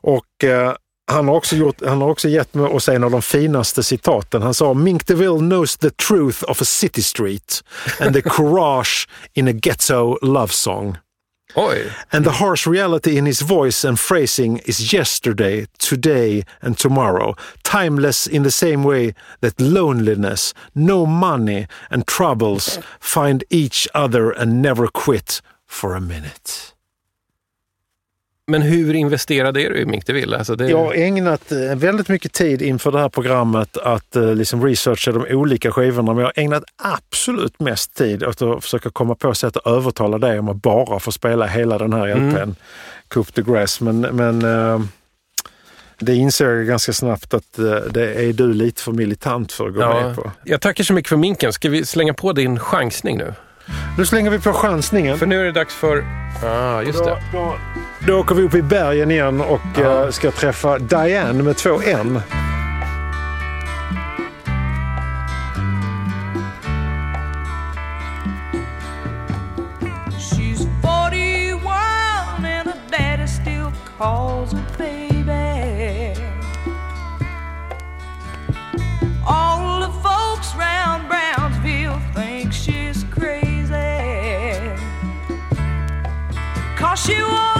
Och eh, han har, också gjort, han har också gett mig oss en av de finaste citaten. Han sa Mink DeVille knows the truth of a city street and the courage in a ghetto love song. And the harsh reality in his voice and phrasing is yesterday, today and tomorrow. Timeless in the same way that loneliness, no money and troubles find each other and never quit for a minute. Men hur investerad är du i Mink DeVille? Alltså det... Jag har ägnat eh, väldigt mycket tid inför det här programmet att eh, liksom researcha de olika skivorna, men jag har ägnat absolut mest tid åt att försöka komma på sätt att övertala dig om att bara få spela hela den här LPn, Mm. Coup de Grace. Men, men eh, det inser jag ganska snabbt att det är du lite för militant för att gå Ja, med på. jag tackar så mycket för minken. Ska vi slänga på din chansning nu? Nu slänger vi på chansningen. För nu är det dags för... ah, just Då, det. då, då åker vi upp i bergen igen och Ja. eh, ska träffa Diane med två N. She's 41 and her daddy still calls her baby. All the folks round Brownsville think she's crazy. Cause she walks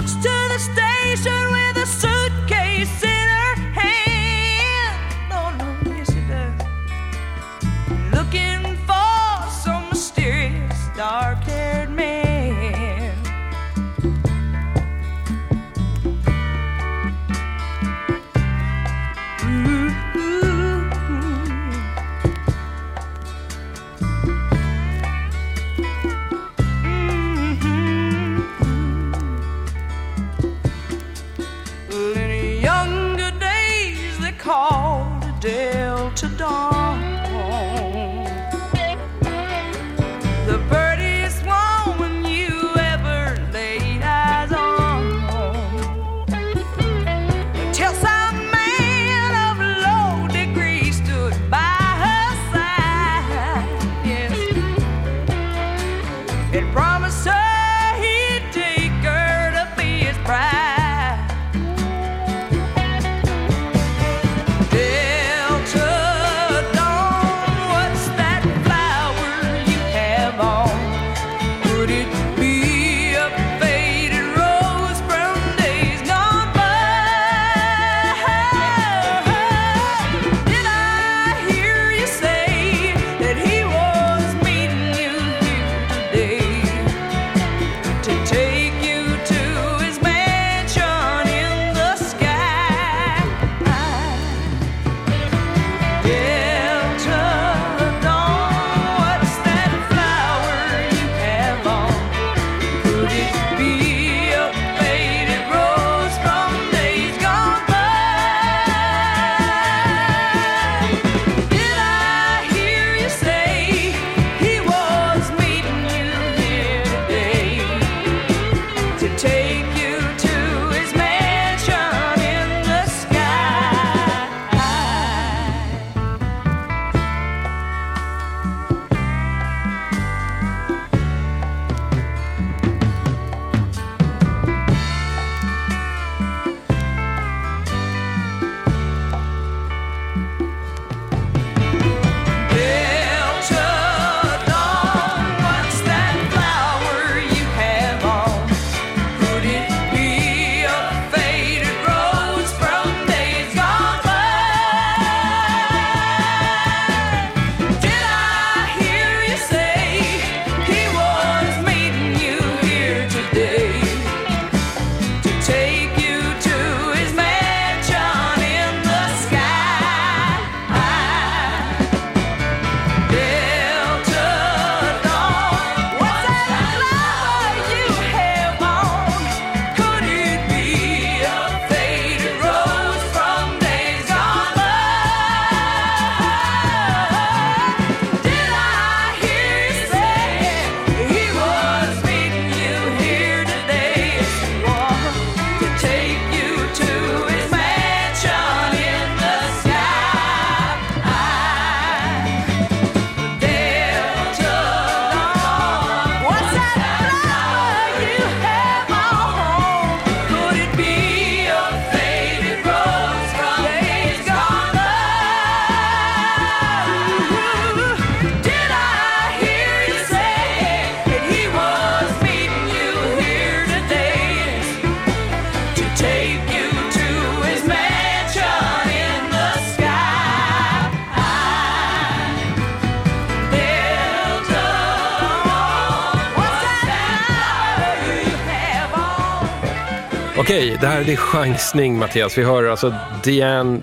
Okej, det här är chansning Mattias. Vi hör alltså Diane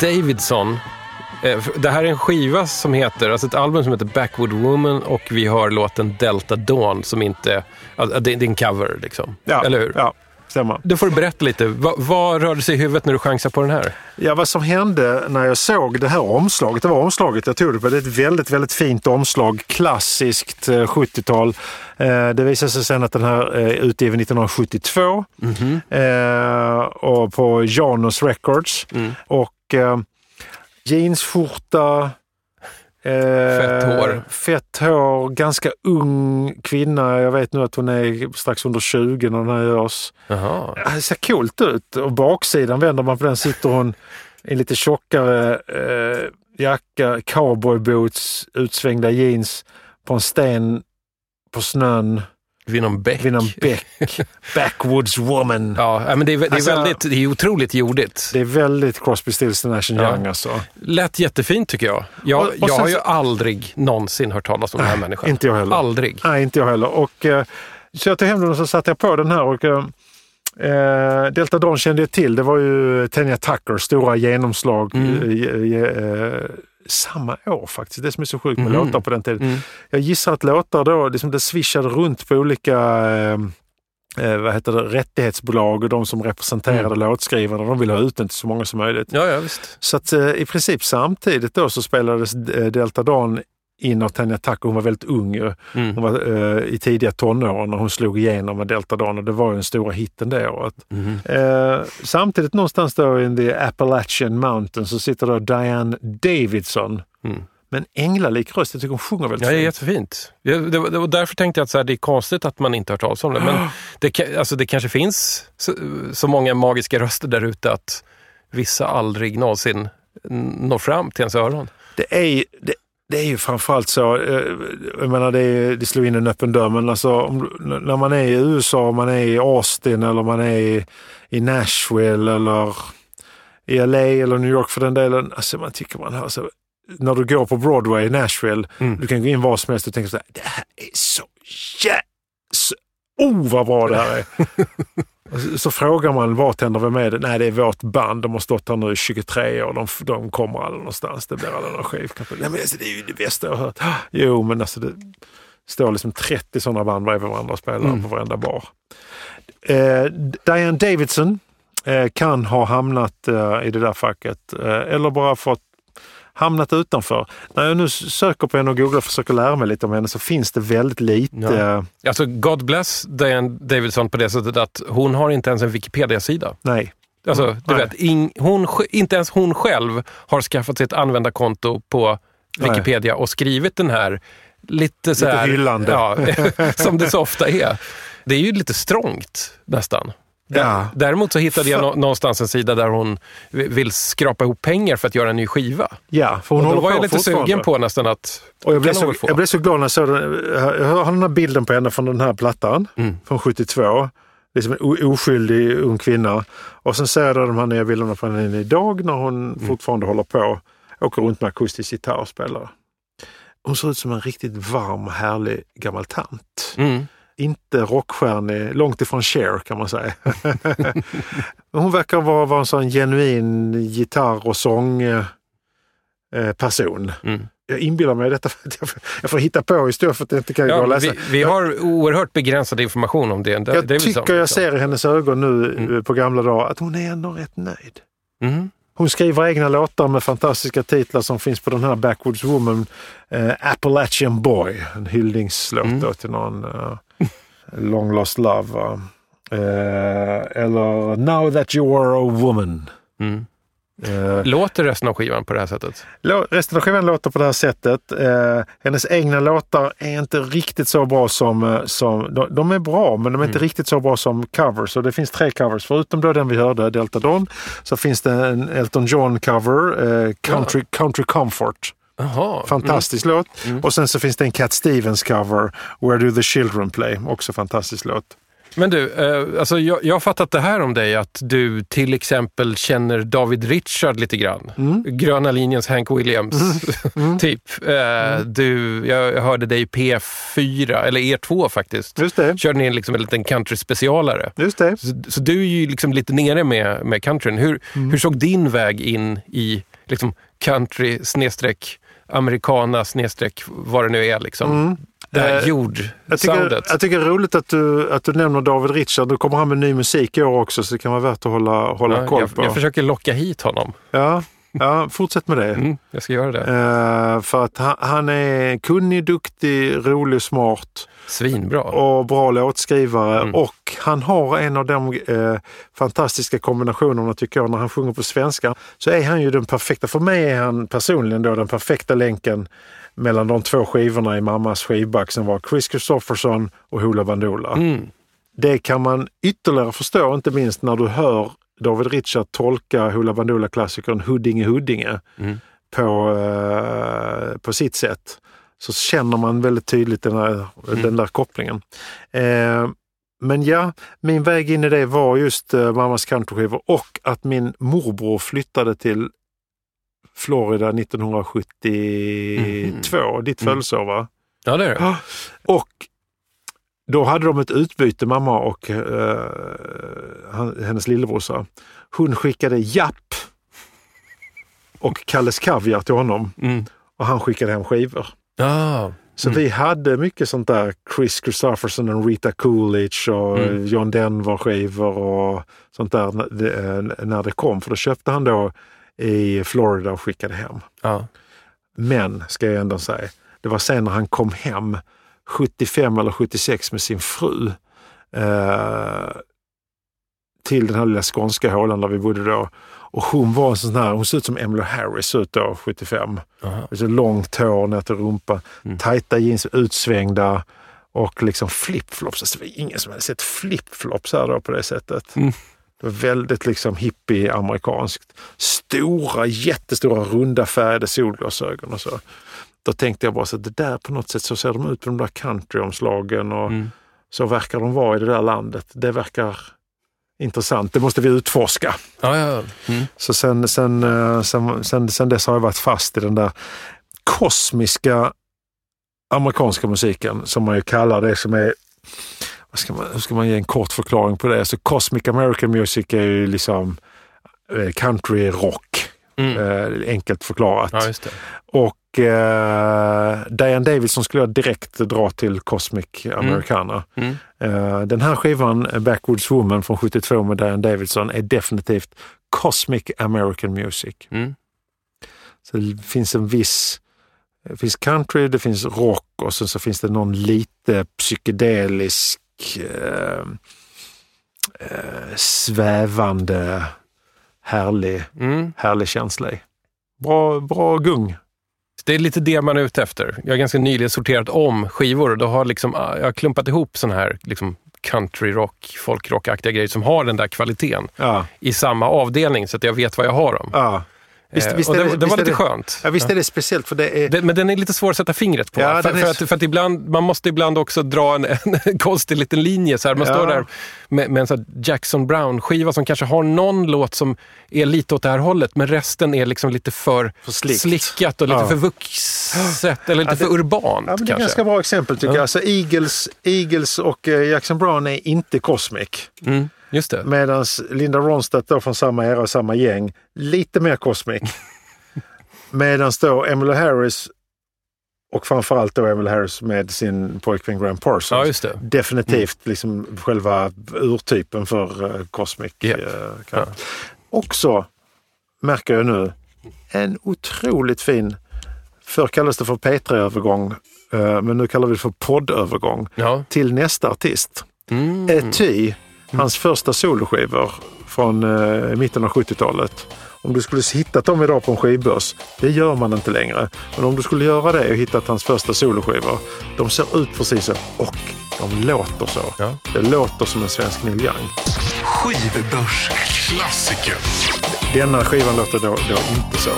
Davidson. Eh, Det här är en skiva som heter, alltså ett album som heter Backwood Woman och vi hör låten Delta Dawn som inte, det är en cover liksom. Ja, Eller hur? Ja, stämmer. Du får berätta lite. Va, vad rörde sig i huvudet när du chansade på den här? Ja, vad som hände när jag såg det här omslaget, det var omslaget jag tog det på. Det är ett väldigt, väldigt fint omslag. Klassiskt eh, 70-tal. Eh, det visade sig sen att den här är utgiven 1972 eh, och på Janus Records. Och eh, jeansskjorta, eh, Fett hår. Fett hår, ganska ung kvinna. Jag vet nu att hon är strax under 20 när den här görs. Jaha. Det ser coolt ut. Och baksidan vänder man på den sitter hon i en lite tjockare eh, jacka, cowboyboots, utsvängda jeans på en sten på snön Vid någon bäck. vid någon bäck. Backwoods woman. Ja, men det är, det är Alltså- väldigt, det är otroligt jordigt. Det är väldigt Crosby, Stills Nash Ja. Young alltså. Lät jättefint tycker jag. Jag, Och- och jag sen har ju aldrig någonsin hört talas om den här människan. Inte jag heller. Aldrig. Nej, inte jag heller. Och, eh, så jag tog hem den och så satte jag på den här. Och, eh, eh, Delta Dawn kände jag till. Det var ju Tenya Tuckers stora genomslag. Mm. eh, eh, samma år faktiskt. Det som är så sjukt med Mm. låtar på den tiden. Mm. Jag gissar att låtar då, liksom det swishade runt på olika eh, eh, vad heter det, rättighetsbolag och de som representerade låtskrivarna. De ville ha ut den till så många som möjligt. Ja, ja. Så att eh, i princip samtidigt då så spelades eh, Delta Dawn in av Tanya Tucker. Hon var väldigt ung. Mm. Hon var eh, i tidiga tonåren när hon slog igenom med Delta Dawn och det var ju den stora hitten det året. Mhm. Eh, samtidigt någonstans då i the Appalachian Mountains så sitter då Diane Davidson Mm. med en änglalik röst. Jag tycker hon sjunger väldigt Ja, det är fint. jättefint. Ja, det, var- det var därför tänkte jag att så här, det är konstigt att man inte hört talas om det. Men det, alltså, det kanske finns så, så många magiska röster där ute att vissa aldrig någonsin når fram till ens öron. Det är, det, det är ju framförallt så, eh, jag menar det, är- det slår in en öppen dörr, men alltså om, när man är i USA, om man är i Austin eller man är i, i Nashville eller i LA eller New York för den delen. Alltså man tycker man hör så, när du går på Broadway i Nashville, Mm. du kan gå in var som helst och tänka så här, det här är så jä... så- Oh vad bra det här är! Så, frågar man bartender vem är det? Nej, det är vårt band. De har stått här nu i 23 år. De, de kommer aldrig någonstans. Det blir aldrig någon skivknapp. Nej, men alltså, det är ju det bästa jag har hört. Jo, men alltså det står liksom 30 sådana band bredvid varandra och spelar Mm. på varenda bar. Eh, Diane Davidson eh, kan ha hamnat eh, i det där facket eh, eller bara fått hamnat utanför. När jag nu söker på henne och googlar och försöker lära mig lite om henne så finns det väldigt lite. Ja. Alltså, God bless Diane Davidson på det sättet att hon har inte ens en Wikipedia-sida. Nej. Alltså, du nej. vet, in, hon, inte ens hon själv har skaffat sig ett användarkonto på Nej. Wikipedia och skrivit den här lite så Lite här, hyllande. Ja, som det så ofta är. Det är ju lite strångt nästan. Ja. Däremot så hittade jag nå- någonstans en sida där hon vi- vill skrapa ihop pengar för att göra en ny skiva. Ja, för hon och då var jag lite sugen på nästan att... Och jag blev, så, jag blev så glad när jag såg den. Jag har den här bilden på henne från den här plattan Mm. från 72. Liksom en oskyldig ung kvinna. Och sen ser jag de här nya bilderna på henne idag när hon Mm. fortfarande håller på. Åker runt med akustisk gitarr och spelar. Hon ser ut som en riktigt varm och härlig gammal tant. Mm. Inte rockstjärnig, långt ifrån Cher kan man säga. Hon verkar vara, vara en sån genuin gitarr och sång eh, eh, person. Mm. Jag inbillar mig detta jag får, jag får hitta på historier för att jag inte kan gå Ja, och läsa. vi, vi har oerhört begränsad information om det. det jag det tycker jag ser i hennes ögon nu Mm. eh, på gamla dagar att hon är ändå rätt nöjd. Mm. Hon skriver egna låtar med fantastiska titlar som finns på den här Backwoods Woman, eh, Appalachian Boy, en hyllningslåt Mm. till någon eh, Long Lost Love. va. Eh, eller Now That You Are A Woman. Mm. Eh, Låter resten av skivan på det här sättet? Resten av skivan låter på det här sättet. Eh, hennes egna låtar är inte riktigt så bra som... eh, som de, de är bra, men de är inte riktigt så bra som covers. Och det finns tre covers. Förutom då den vi hörde, Delta Dawn, så finns det en Elton John-cover, eh, Country, Country Comfort. Jaha. Fantastisk låt. Och sen så finns det en Cat Stevens-cover, Where Do The Children Play? Också fantastisk låt. Men du, eh, alltså jag, jag har fattat det här om dig att du till exempel känner David Richard lite grann. Mm. Gröna linjens Hank Williams, typ. Eh, du, jag, hörde dig i P4, eller E2 faktiskt. Just det. Körde ni liksom en liten country-specialare. Just det. Så, så du är ju liksom lite nere med, med countryn. Hur, Mm. hur såg din väg in i liksom country snedstreck americana snedstreck vad det nu är liksom? Mm. Det här Eh, Jag tycker, jordsoundet. jag tycker det är roligt att du, att du nämner David Richard. Nu kommer han med ny musik i år också så det kan vara värt att hålla, hålla Ja, koll jag, på. jag försöker locka hit honom. Ja, ja, fortsätt med det. Mm, jag ska göra det. Eh, för att han, han är kunnig, duktig, rolig, smart Svinbra. och bra låtskrivare. Mm. Och han har en av de eh, fantastiska kombinationerna tycker jag när han sjunger på svenska. Så är han ju den perfekta, för mig är han personligen då den perfekta länken mellan de två skivorna i mammas skivback som var Chris Christopherson och Hoola Bandoola. Mm. Det kan man ytterligare förstå, inte minst när du hör David Richard tolka Hoola Bandoola-klassikern Huddinge Huddinge Mm. på, eh, på sitt sätt. Så känner man väldigt tydligt den, här, Mm. den där kopplingen. Eh, men ja, min väg in i det var just eh, mammas countryskivor och att min morbror flyttade till Florida 1972, ditt Mm. födelseår va? Ja, det är det. Och då hade de ett utbyte, mamma och eh, hennes lillebrorsa. Hon skickade Japp och Kalles Kaviar till honom Mm. och han skickade hem skivor. Ah. Så vi hade mycket sånt där Chris Christopherson och Rita Coolidge och Mm. John Denver skivor och sånt där när det, eh, när det kom. För då köpte han då i Florida och skickade hem. Ja. Men, ska jag ändå säga, det var sen när han kom hem 75 eller 76 med sin fru eh, till den här lilla skånska hålan där vi bodde då. Och hon var en sån här, hon såg ut som Emmylou Harris ut då, 75. Aha. Så långt hår ner till rumpan, Mm. tajta jeans utsvängda och liksom flipflops. Alltså, det var ingen som hade sett flipflops här då på det sättet. Mm. Det var väldigt liksom hippie-amerikanskt. Stora, jättestora, runda färgade solglasögon och så. Då tänkte jag bara så att det där på något sätt, så ser de ut på de där countryomslagen och Mm. så verkar de vara i det där landet. Det verkar intressant. Det måste vi utforska. Ja, ja. Mm. Så sen, sen, eh, sen, sen, sen dess har jag varit fast i den där kosmiska amerikanska musiken som man ju kallar det som är vad ska man, hur ska man ge en kort förklaring på det? Så Cosmic American Music är ju liksom eh, country rock, Mm. eh, enkelt förklarat. ja, det. Och eh, Diane Davidson skulle jag direkt dra till Cosmic Americana. Mm. Eh, den här skivan, eh, Backwoods Woman från 72 med Diane Davidson, är definitivt Cosmic American Music. Mm. Så det finns en viss det finns country, det finns rock och sen så finns det någon lite psykedelisk eh, eh, svävande härlig, Mm. härlig känsla i. Bra, bra gung. Det är lite det man är ute efter. Jag har ganska nyligen sorterat om skivor och då har liksom, ah, jag har klumpat ihop sån här liksom country rock, folkrockaktiga grejer som har den där kvaliteten Ja, i samma avdelning så att jag vet vad jag har dem. ja. Visst, Eh, visst det, det- det visst var lite det- skönt. Ja, visst är det speciellt för det är... Det, men den är lite svår att sätta fingret på. Ja, för, för, att, för att ibland, man måste ibland också dra en, en konstig liten linje. Så här. Man Ja. står där med, med en Jackson Brown-skiva som kanske har någon låt som är lite åt det här hållet, men resten är liksom lite för, För slickt. slickat och lite Ja. för vuxet, eller lite det- för urbant det är kanske. ganska bra exempel tycker Ja. jag. Alltså Eagles, Eagles och eh, Jackson Brown är inte Cosmic. Mm, just det. Medan Linda Ronstadt då från samma era och samma gäng, lite mer Cosmic. Medan då Emmylou Harris och framförallt då Emmylou Harris med sin pojkvän Graham Parsons. Ja. Definitivt liksom själva urtypen för Cosmic. Ja. eh, kan- Också, märker jag nu, en otroligt fin, förr kallades det för P3-övergång, eh, men nu kallar vi det för poddövergång Ja. till nästa artist. Mm. Ety, hans första soloskivor från eh, mitten av 70-talet. Om du skulle hittat dem idag på en skivbörs, det gör man inte längre. Men om du skulle göra det och hittat hans första soloskivor, de ser ut precis så och de låter så. Ja. Det låter som en svensk Neil Young. Skivbörsklassiker. Denna skivan låter då, då inte så.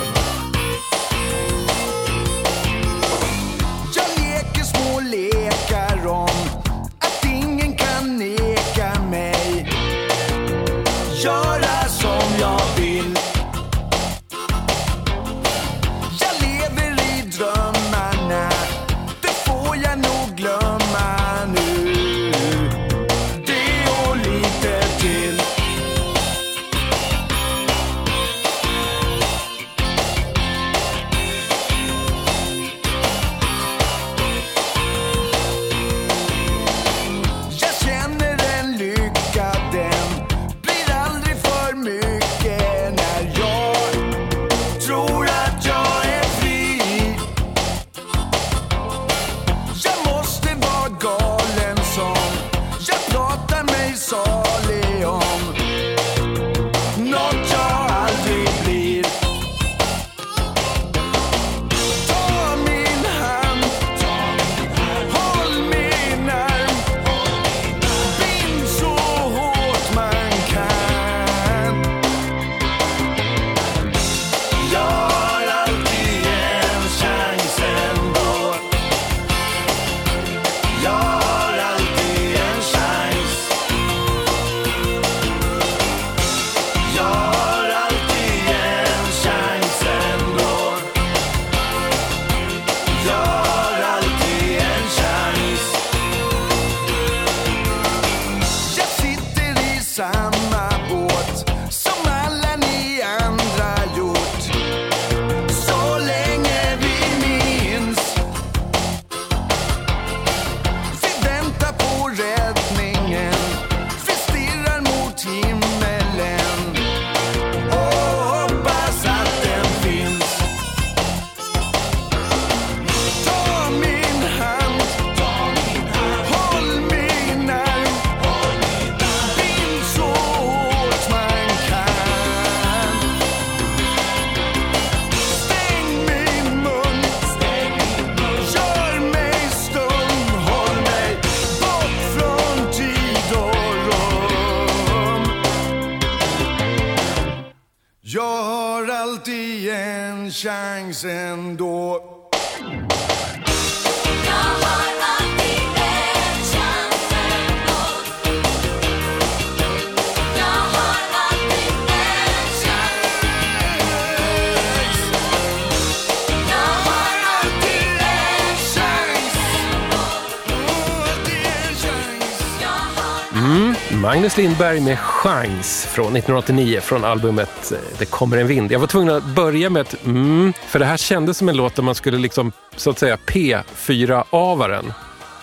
Magnus Lindberg med Chans från 1989 från albumet eh, Det kommer en vind. Jag var tvungen att börja med ett mm, för det här kändes som en låt där man skulle liksom så att säga P4-avaren.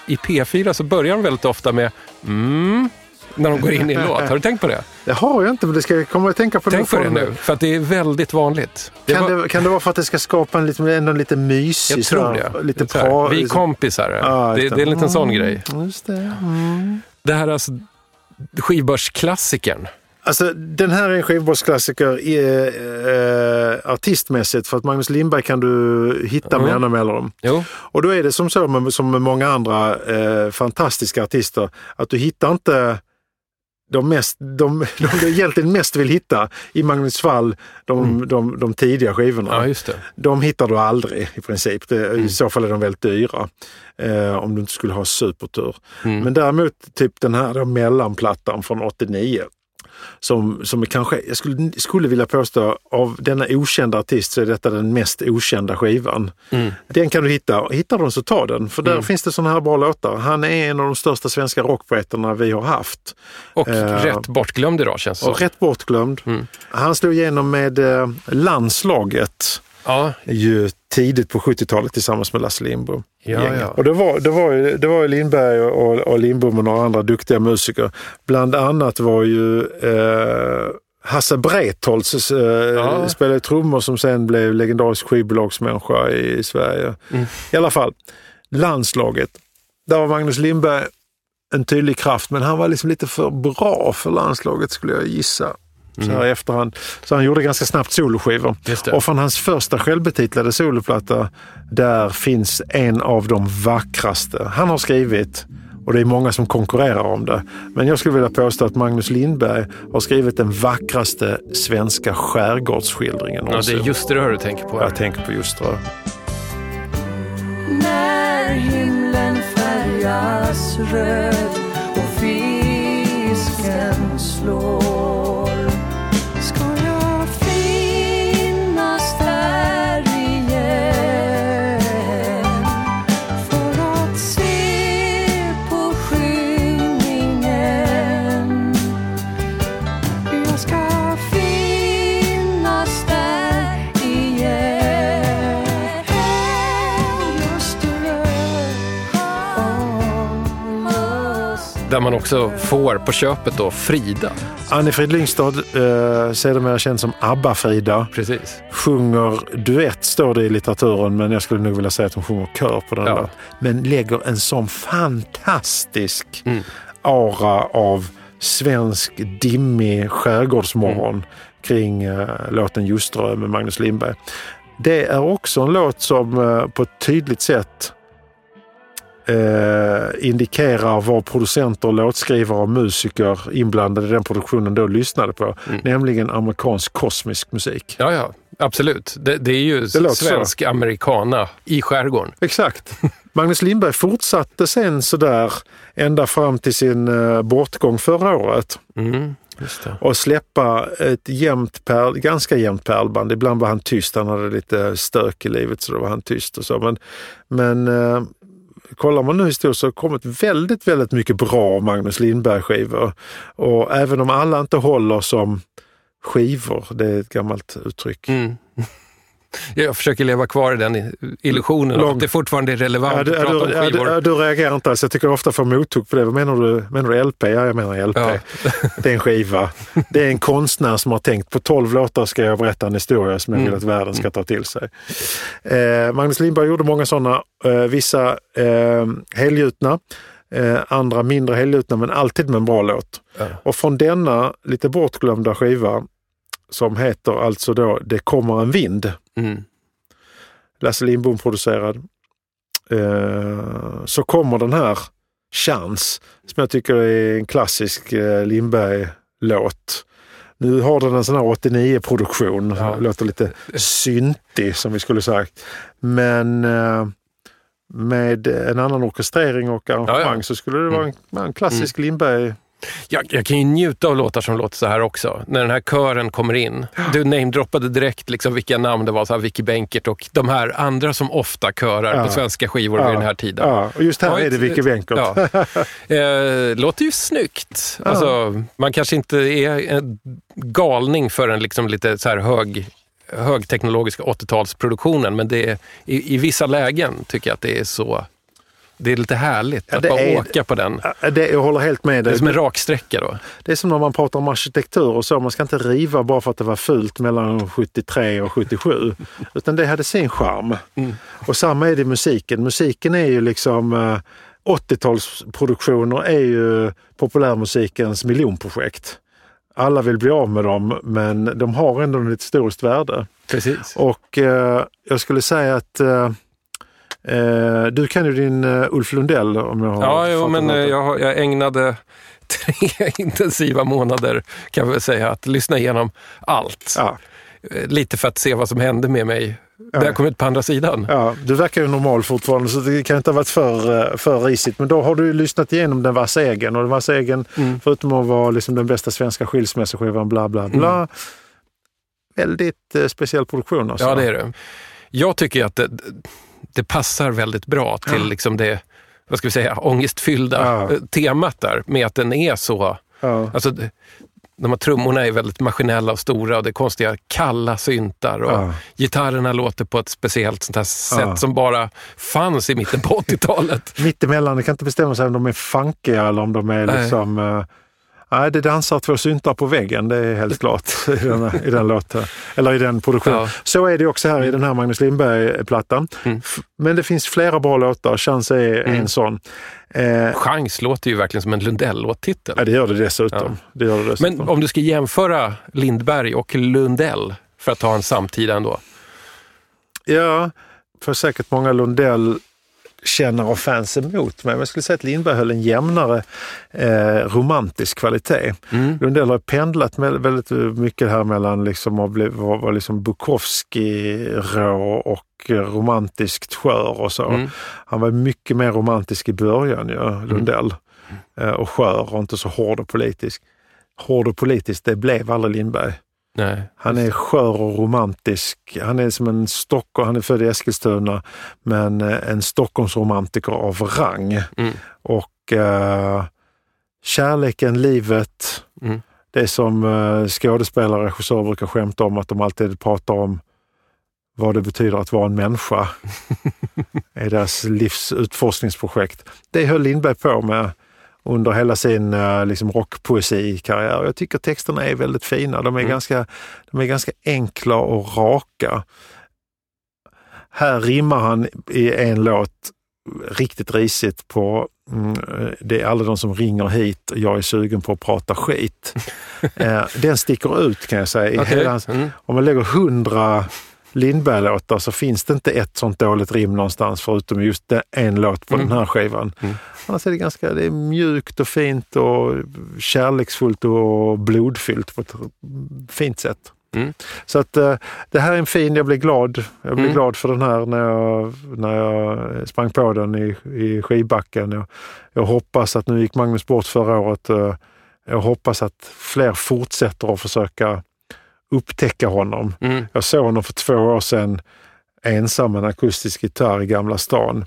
I P4 så börjar de väldigt ofta med mm, när de går in i en låt. Har du tänkt på det? Det har jag inte, men det ska jag komma att tänka på. Tänk på det nu, för att det är väldigt vanligt. Det Kan, var- det, kan det vara för att det ska skapa en lite, ändå lite mysig... jag tror det. Lite pra, Vi är kompisar. Ja, det, det är en liten sån Mm, grej. Just det. Mm. Det här är alltså skivbörsklassikern. Alltså, den här är en skivbåtsklassiker eh, artistmässigt för att Magnus Lindberg kan du hitta med Mm. jämna mellanrum. Jo. Och då är det som så med, som med många andra eh, fantastiska artister att du hittar inte de, mest, de, de du egentligen mest vill hitta i Magnus fall, de, de, de tidiga skivorna. Mm. Ja, just det. De hittar du aldrig i princip. Det, Mm. I så fall är de väldigt dyra. Eh, om du inte skulle ha supertur. Mm. Men däremot typ den här mellanplattan från 89. Som, som kanske, jag skulle, skulle vilja påstå, av denna okända artist så är detta den mest okända skivan. Mm. Den kan du hitta. Hittar du den så ta den. För där Mm. finns det sådana här bra låtar. Han är en av de största svenska rockpoeterna vi har haft. Och Eh, rätt bortglömd idag känns det Och rätt bortglömd. Mm. Han slog igenom med eh, landslaget Ja, ju tidigt på 70-talet tillsammans med Lasse Lindbom. Ja, ja. Och det var, det, var ju, det var ju Lindberg och, och Lindbom och några andra duktiga musiker. Bland annat var ju eh, Hasse Breitholtz eh, Ja. spelade trummor som sen blev legendarisk skivbolagsmänniska i Sverige. Mm. I alla fall, landslaget. Där var Magnus Lindberg en tydlig kraft, men han var liksom lite för bra för landslaget skulle jag gissa. Så här i efterhand. Så han gjorde ganska snabbt soloskivor. Mm. Och från hans första självbetitlade soloplatta, där finns en av de vackraste han har skrivit. Och det är många som konkurrerar om det. Men jag skulle vilja påstå att Magnus Lindberg har skrivit den vackraste svenska skärgårdsskildringen ja, det någonsin. är just det du tänker på. här. Jag tänker på just det. När himlen färgas röd Där man också får på köpet då Frida. Annie-Frid Lyngstad, eh, sedermera känd som ABBA-Frida, Precis. sjunger duett står det i litteraturen, men jag skulle nog vilja säga att hon sjunger kör på den Ja. där. Men lägger en sån fantastisk Mm. aura av svensk dimmig skärgårdsmorgon Mm. kring eh, låten Ljusterö med Magnus Lindberg. Det är också en låt som eh, på ett tydligt sätt eh, indikerar vad producenter, låtskrivare och musiker inblandade i den produktionen då lyssnade på. Mm. Nämligen amerikansk kosmisk musik. Ja, ja, absolut. Det, det är ju Det låter så. svensk americana i skärgården. Exakt. Magnus Lindberg fortsatte sen sådär ända fram till sin eh, bortgång förra året Mm, och släppa ett jämnt pärl, ganska jämnt pärlband. Ibland var han tyst, han hade lite stök i livet så då var han tyst och så. Men, men eh, kollar man nu historiskt så har det kommit väldigt, väldigt mycket bra Magnus Lindberg-skivor. Och även om alla inte håller som skivor, det är ett gammalt uttryck. Mm. Jag försöker leva kvar i den illusionen Lång- att det fortfarande är relevant att du, ja, prata om du, ja, du, skivor. ja, du reagerar inte alls. Jag tycker jag ofta får mothugg på det. Vad menar du? Menar du LP? Ja, jag menar LP. Ja. Det är en skiva. Det är en konstnär som har tänkt på 12 låtar ska jag berätta en historia som jag vill Mm. att världen ska ta till sig. Eh, Magnus Lindberg gjorde många sådana. Eh, vissa eh, helgjutna, eh, andra mindre helgjutna, men alltid med en bra låt. Ja. Och från denna lite bortglömda skiva som heter alltså då Det kommer en vind. Mm. Lasse Lindbom producerad. Eh, så kommer den här Chans som jag tycker är en klassisk eh, Lindberg-låt. Nu har den en sån här 89-produktion. Låter lite syntig som vi skulle sagt. Men eh, med en annan orkestrering och arrangemang Ja, ja. så skulle det vara en, en klassisk Lindberg. Jag, jag kan ju njuta av låtar som låter så här också. När den här kören kommer in. Du namedroppade direkt liksom vilka namn det var, så här Vicky Benkert och de här andra som ofta körar Ja. på svenska skivor Ja. vid den här tiden. Ja, och just här Ja, är det Vicky Benkert. Ja. Eh, låter ju snyggt. Ja. Alltså, man kanske inte är en galning för en liksom lite så här hög högteknologiska 80-talsproduktionen, men det är, i, i vissa lägen tycker jag att det är så det är lite härligt Ja, att det bara är- åka på den. Ja, Det, jag håller helt med Det dig. är som en raksträcka då. Det är som när man pratar om arkitektur och så. Man ska inte riva bara för att det var fult mellan 73 och 77. Utan det hade sin charm. Och samma är det i musiken. Musiken är ju liksom... eh, 80-talsproduktioner är ju populärmusikens miljonprojekt. Alla vill bli av med dem, men de har ändå ett historiskt värde. Precis. Och eh, jag skulle säga att eh, eh, du kan ju din eh, Ulf Lundell om jag har Ja, jo, men eh, jag, jag ägnade tre intensiva månader kan jag säga att lyssna igenom allt. Ja. Eh, Lite för att se vad som hände med mig när jag kom ut på andra sidan. Ja, du verkar ju normal fortfarande så det kan inte ha varit för, eh, för risigt. Men då har du lyssnat igenom Den vassa egen och Den vassa egen, Mm. förutom att vara liksom den bästa svenska skilsmässoskivan, bla bla bla. Mm. Väldigt eh, speciell produktion alltså. Ja, det är det. Jag tycker att det, det passar väldigt bra till Ja. liksom det vad ska vi säga, ångestfyllda Ja. eh, temat där med att den är så... Ja. Alltså, de här trummorna är väldigt maskinella och stora och det är konstiga kalla syntar och Ja. gitarrerna låter på ett speciellt sånt här sätt Ja. som bara fanns i mitten på 80-talet. Mittemellan, du kan inte bestämma sig om de är funkiga eller om de är Nej. liksom... Nej, det dansar två syntar på väggen, det är helt klart i den, i den låten. Eller i den produktionen. Ja. Så är det också här i den här Magnus Lindberg-plattan. Mm. Men det finns flera bra låtar, Chans är en sån. Eh, Chans låter ju verkligen som en Lundell-låttitel. ja, det gör det dessutom. Det gör det dessutom. Men om du ska jämföra Lindberg och Lundell, för att ta en samtida ändå. Ja, för säkert många Lundell kännare och fans emot mig. Men jag skulle säga att Lindberg höll en jämnare eh, romantisk kvalitet. Mm. Lundell har pendlat med, väldigt mycket här mellan liksom att bli, var, var liksom Bukowski-rå och romantiskt skör och så. Mm. Han var mycket mer romantisk i början, ja, Lundell. Eh, och skör och inte så hård och politisk. Hård och politisk, det blev aldrig Lindberg. Nej. Han är skör och romantisk. Han är som en Stockholm, han är född i Eskilstuna, men eh, en Stockholmsromantiker av rang. Mm. Och eh, kärleken, livet, Mm. det som eh, skådespelare och regissörer brukar skämta om, att de alltid pratar om vad det betyder att vara en människa i deras livs utforskningsprojekt. Det höll Lindberg på med under hela sin eh, liksom rockpoesikarriär. Jag tycker texterna är väldigt fina. De är, Mm. ganska, de är ganska enkla och raka. Här rimmar han i en låt riktigt risigt på mm, eh, det är alla de som ringer hit och jag är sugen på att prata skit. eh, den sticker ut kan jag säga. Okej. hela Mm. om man lägger hundra Lindberg-låtar så finns det inte ett sånt dåligt rim någonstans förutom just en låt på Mm. den här skivan. Mm. Annars är det ganska det är mjukt och fint och kärleksfullt och blodfyllt på ett fint sätt. Mm. Så att eh, det här är en fin, jag blir glad. Jag blir Mm. glad för den här när jag, när jag sprang på den i, i skivbacken. Jag, jag hoppas att, nu gick Magnus bort förra året, eh, jag hoppas att fler fortsätter att försöka upptäcka honom. Mm. Jag såg honom för två år sedan ensam med en akustisk gitarr i Gamla stan.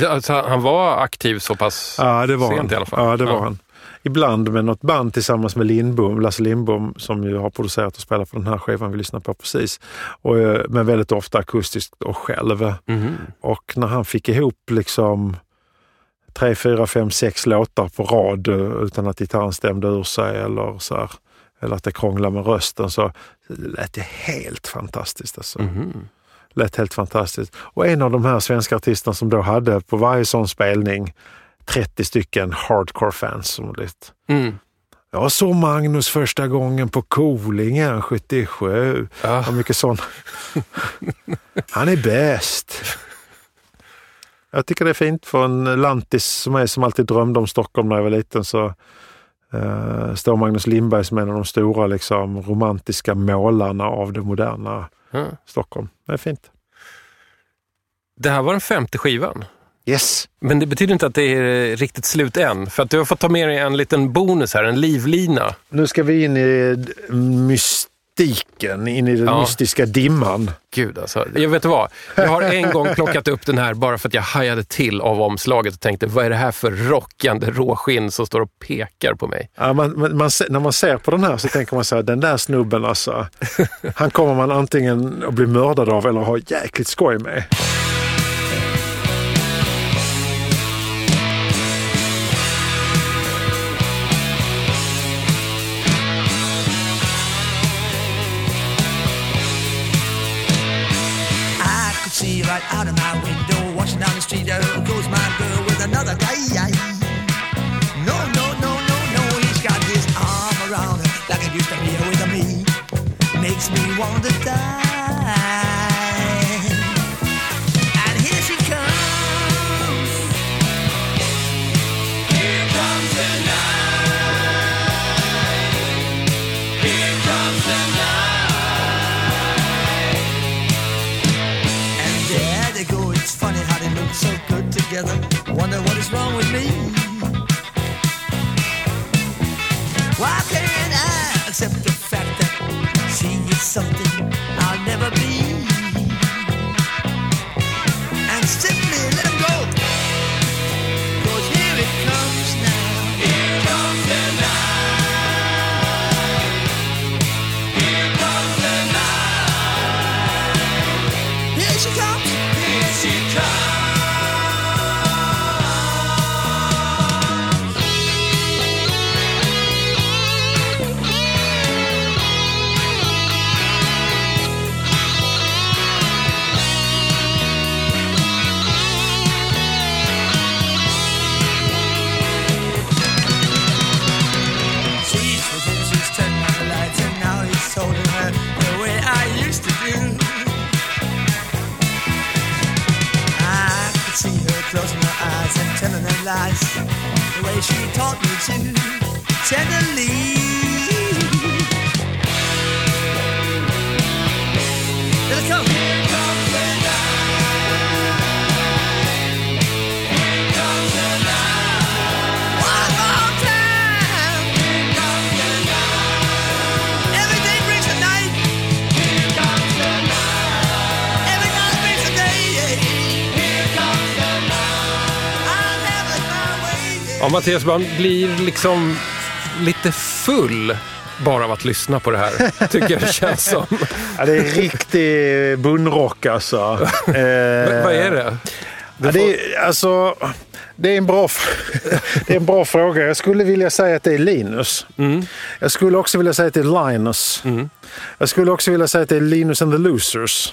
Ja, Alltså, han var aktiv så pass Ja, det var sent han. i alla fall. Ja, det var Ja. han. Ibland med något band tillsammans med Lindbom, Lasse Lindbom som ju har producerat och spelat på den här skivan vi lyssnar på precis. Och, eh, men väldigt ofta akustiskt och själv. Mhm. Och när han fick ihop liksom tre, fyra, fem, sex låtar på rad eh, utan att gitarren stämde ur sig eller så här, eller att det krånglade med rösten så lät det helt fantastiskt. Alltså. Mhm. Lät helt fantastiskt. Och en av de här svenska artisterna som då hade på varje sån spelning 30 stycken hardcore-fans som lite Mm. jag såg Magnus första gången på Kolingen 77. Ja. Vad mycket sån. Han är bäst. Jag tycker det är fint för en lantis som är som alltid drömde om Stockholm när jag var liten. Så Eh, står Magnus Lindberg som en av de stora liksom, romantiska målarna av det moderna Ja. Stockholm. Det är fint. Det här var den femte skivan. Yes. Men det betyder inte att det är riktigt slut än. För att du har fått ta med dig en liten bonus här, en livlina. Nu ska vi in i d- mystiken, in i den Ja. mystiska dimman. Gud alltså. Jag vet vad, jag har en gång plockat upp den här bara för att jag hajade till av omslaget och tänkte, vad är det här för rockande råskinn som står och pekar på mig? Ja, man, man, man, när man ser på den här så tänker man så här, den där snubben alltså, han kommer man antingen att bli mördad av eller ha jäkligt skoj med. Want to die. And here she comes. Here comes the night. Here comes the night. And there they go. It's funny how they look so good together. Wonder what is wrong with me. Why can't I accept the fact something Mattias, man blir liksom lite full bara av att lyssna på det här, tycker jag det känns som. Ja, det är riktig bundrock alltså. Eh, vad är det? Ja, det, är, alltså, det, är en bra, det är en bra fråga. Jag skulle vilja säga att det är Linus. Jag skulle också vilja säga att det är Linus. Jag skulle också vilja säga att det är Linus and the Losers.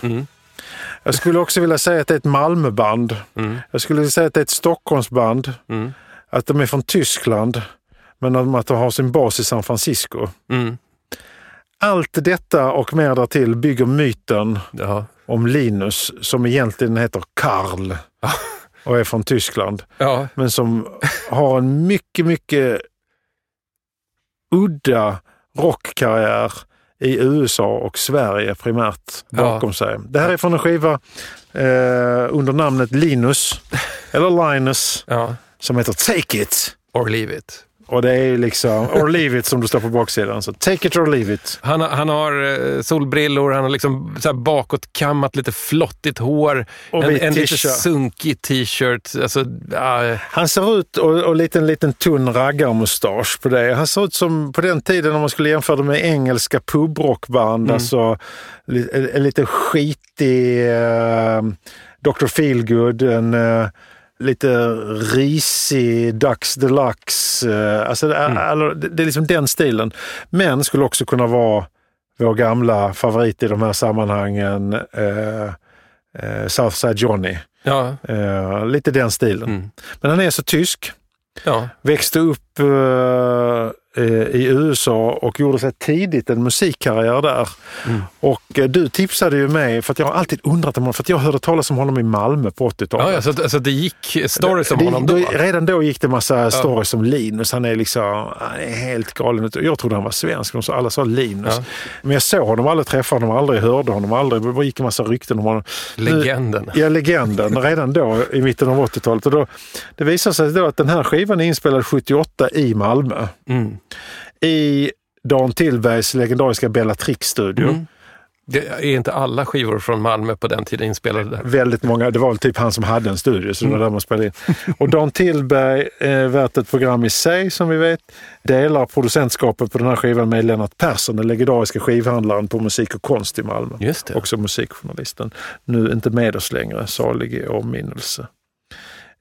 Jag skulle också vilja säga att det är ett Malmöband. Jag skulle vilja säga att det är ett Stockholmsband. Att de är från Tyskland. Men att de har sin bas i San Francisco. Mm. Allt detta och mer därtill bygger myten Ja. om Linus som egentligen heter Karl och är från Tyskland. Ja. Men som har en mycket, mycket udda rockkarriär i USA och Sverige primärt bakom sig. Det här är från en skiva eh, under namnet Linus, eller Linus, Ja. Som heter Take It. Or leave it. Och det är liksom, or leave it som det står på baksidan. Så take it or leave it. Han, han har eh, solbrillor, han har liksom så här bakåtkammat, lite flottigt hår. Och en en lite sunkig t-shirt. Alltså, ja, Han ser ut, och, och lite, en liten tunn raggarmustasch på det. Han ser ut som på den tiden om man skulle jämföra det med engelska pubrockband. Mm. Alltså en, en lite skitig uh, Dr. Feelgood, en eh, lite risig Dax Deluxe. eh, alltså det, är, Mm. alltså, det, är liksom den stilen. Men skulle också kunna vara vår gamla favorit i de här sammanhangen, eh, eh, Southside Johnny. ja, Eh, lite den stilen. Mm. Men han är så tysk. ja. Växte upp eh, i USA och gjorde sig tidigt en musikkarriär där. Mm. Och eh, du tipsade ju mig, för att jag har alltid undrat om honom, för att jag hörde talas om honom i Malmö på 80-talet. Ja, ja, så, att- så att det gick stories om Det- honom då? Redan då gick det massa stories om Linus. Han är liksom han är helt galen. Jag trodde han var svensk, de sa, alla sa Linus. Ja. Men jag såg honom aldrig, träffade honom aldrig, hörde honom aldrig. Det gick en massa rykten om honom. Legenden. Nu, ja, legenden. Redan då i mitten av 80-talet. Och då, det visade sig då att den här skivan är inspelad 78 i Malmö. Mm. I Dan Tillbergs legendariska Bellatrix-studio. Mm. Det är inte alla skivor från Malmö på den tiden inspelade där. Väldigt många, det var väl typ han som hade en studio så det var där man spelade in. Och Dan Tillberg, eh, värt ett program i sig som vi vet, delar producentskapet på den här skivan med Lennart Persson, den legendariska skivhandlaren på Musik och konst i Malmö. Just det. Också musikjournalisten. Nu inte med oss längre, salig i åminnelse.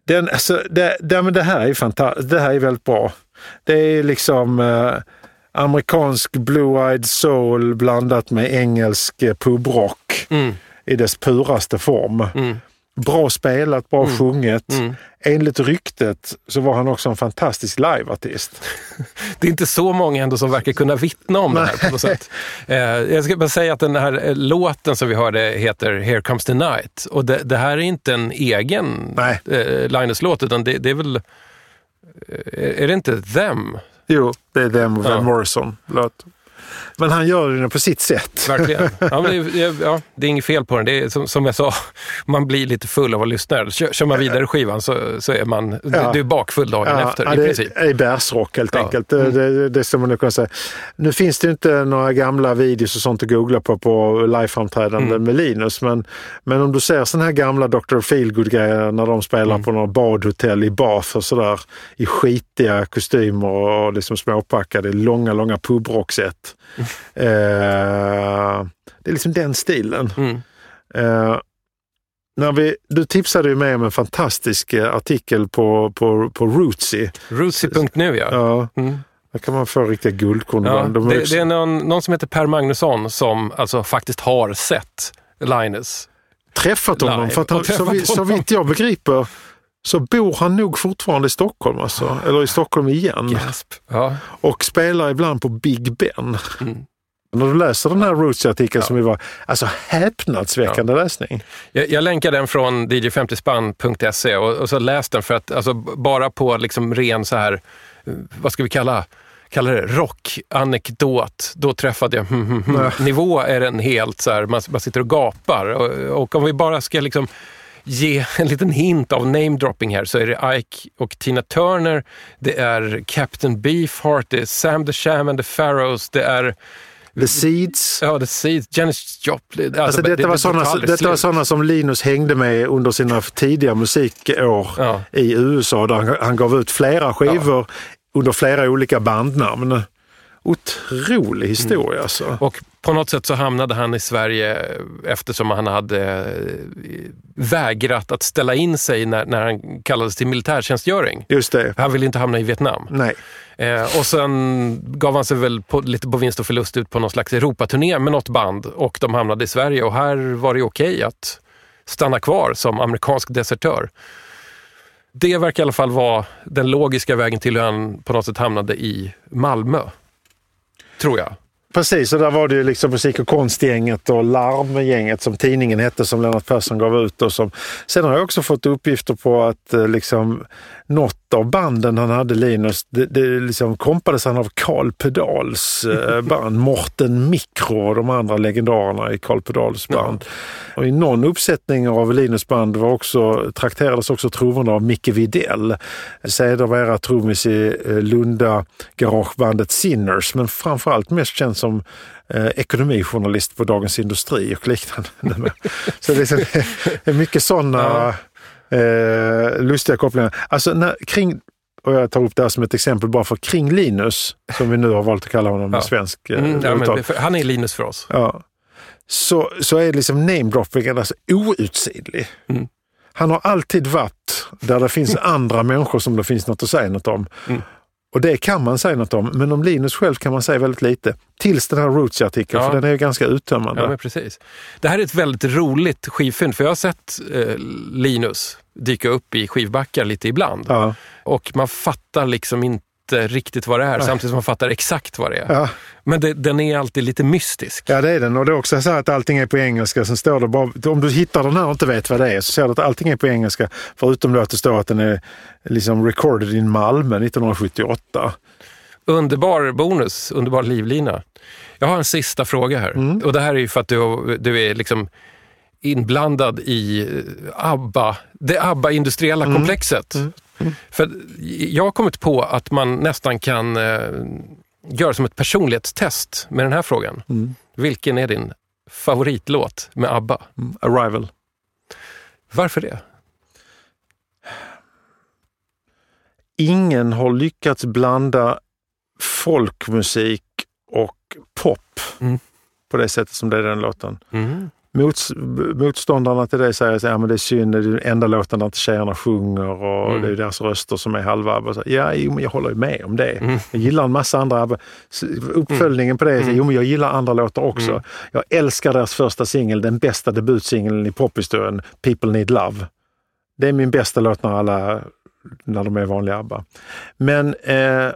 Den, alltså, det, det, men det här är fantastiskt, det här är väldigt bra. Det är liksom eh, amerikansk blue-eyed soul blandat med engelsk eh, pubrock Mm. i dess puraste form. Mm. Bra spelat, bra sjunget. Mm. Enligt ryktet så var han också en fantastisk liveartist. Det är inte så många ändå som verkar kunna vittna om det här på något sätt. Eh, jag ska bara säga att den här eh, låten som vi hörde heter Here comes the night. Och det, det här är inte en egen Nej. Linus-låt, utan det, det är väl... Är det inte Them? Jo, det är Them och Van Ja. Morrison. Låt. Men han gör det på sitt sätt. Verkligen. Ja, det, är- ja, det är inget fel på den. Det är, som, som jag sa, man blir lite full av att lyssna. Kör, kör man vidare skivan så, så är man du, Ja. du är bakfull dagen efter ja, i det princip. är bärsrock helt Ja. Mm. enkelt. Det, det, det ska man nog kunna säga. Nu finns det inte några gamla videos och sånt att googla på på liveframträdanden Mm. med Linus. Men, men om du ser sådana här gamla Dr. Feelgood-grejer när de spelar Mm. på några badhotell i Bath och sådär i skitiga kostymer och liksom småpackade, långa, långa pubrockset. Eh, det är liksom den stilen. Mm. Eh, när vi, du tipsade ju mig om en fantastisk eh, artikel på, på, på Rootsy. Rootsy.nu ja. Ja, Mm. där kan man få riktiga guldkorn. Ja. De det, också- det är någon, någon som heter Per Magnusson som alltså faktiskt har sett Linus. träffat honom. live För att han, så, så vitt jag begriper så bor han nog fortfarande i Stockholm. Alltså. Eller i Stockholm igen. Gasp. Ja. Och spelar ibland på Big Ben. Mm. När du läser den här Rootsy-artikeln som vi var, alltså häpnadsväckande läsning. Jag, jag länkar den från dj50spann.se och, och så läs den för att alltså, bara på liksom ren så här, eh, vad ska vi kalla kalla det rockanekdot. Då träffade jag hmm, hmm. Nej. nivå är den helt så här, man, man sitter och gapar. Och, och om vi bara ska liksom ge en liten hint av namedropping här så är det Ike och Tina Turner, det är Captain Beefheart, det är Sam the Sham and the Pharaohs, det är The Seeds. Ja, The Seeds, Janis Joplin. Alltså, det- detta, var det sådana, detta var sådana som Linus hängde med under sina tidiga musikår Ja. i USA där han, han gav ut flera skivor under flera olika bandnamn. Otrolig historia alltså. Och på något sätt så hamnade han i Sverige eftersom han hade eh, vägrat att ställa in sig när, när han kallades till militärtjänstgöring. Just det. Han ville inte hamna i Vietnam. Nej. Eh, och sen gav han sig väl på, lite på vinst och förlust ut på någon slags Europaturné med något band och de hamnade i Sverige och här var det okej att stanna kvar som amerikansk desertör. Det verkar i alla fall vara den logiska vägen till hur han på något sätt hamnade i Malmö. Tror jag. Precis, och där var det ju liksom musik och konstgänget och larmgänget som tidningen hette som Lennart Persson gav ut. Och som, sen har jag också fått uppgifter på att eh, liksom, något av banden han hade, Linus, det, det liksom kompades han av Carl Pedals eh, band. Morten Mikro och de andra legendarerna i Carl Pedals band. Och I någon uppsättning av Linus band var också, trakterades också trummorna av Micke Widell. Sedermera trummis i eh, Lunda garagebandet Sinners, men framförallt mest känd som eh, ekonomijournalist på Dagens Industri och liknande. Så liksom, det är mycket sådana eh, lustiga kopplingar. Alltså när, kring, och jag tar upp det här som ett exempel bara för kring Linus, som vi nu har valt att kalla honom Ja. svensk eh, Mm, ja, men, han är Linus för oss. Ja. Så, så är liksom namedroppingen alltså outsidlig. Mm. Han har alltid varit där det finns andra människor som det finns något att säga något om. Mm. Och det kan man säga något om, men om Linus själv kan man säga väldigt lite. Tills den här Rootsy-artikeln, Ja. för den är ju ganska uttömmande. Ja, men precis. Det här är ett väldigt roligt skivfynd, för jag har sett eh, Linus dyka upp i skivbackar lite ibland. Ja. Och man fattar liksom inte inte riktigt vad det är, Nej. samtidigt som man fattar exakt vad det är. Ja. Men det, den är alltid lite mystisk. Ja det är den och det är också så att allting är på engelska. Sen står det bara, om du hittar den här och inte vet vad det är så ser du att allting är på engelska. Förutom då att det står att den är liksom recorded in Malmö 1978. Underbar bonus, underbar livlina. Jag har en sista fråga här. Mm. Och det här är ju för att du, du är liksom inblandad i eh, ABBA, det ABBA-industriella Mm. komplexet. För jag har kommit på att man nästan kan eh, göra som ett personlighetstest med den här frågan. Mm. Vilken är din favoritlåt med ABBA? Arrival. Varför det? Ingen har lyckats blanda folkmusik och pop Mm. på det sättet som det är den låten. Mm. Mots, motståndarna till det säger att ja, men det är synd, det är den enda låten där inte tjejerna sjunger och Mm. det är deras röster som är halva ABBA. Så, Ja, jo, men jag håller ju med om det. Mm. Jag gillar en massa andra ABBA. Uppföljningen på det är Mm. jo, men jag gillar andra låtar också. Mm. Jag älskar deras första singel, den bästa debutsingeln i pophistorien, People Need Love. Det är min bästa låt när alla när de är vanliga ABBA. Men eh,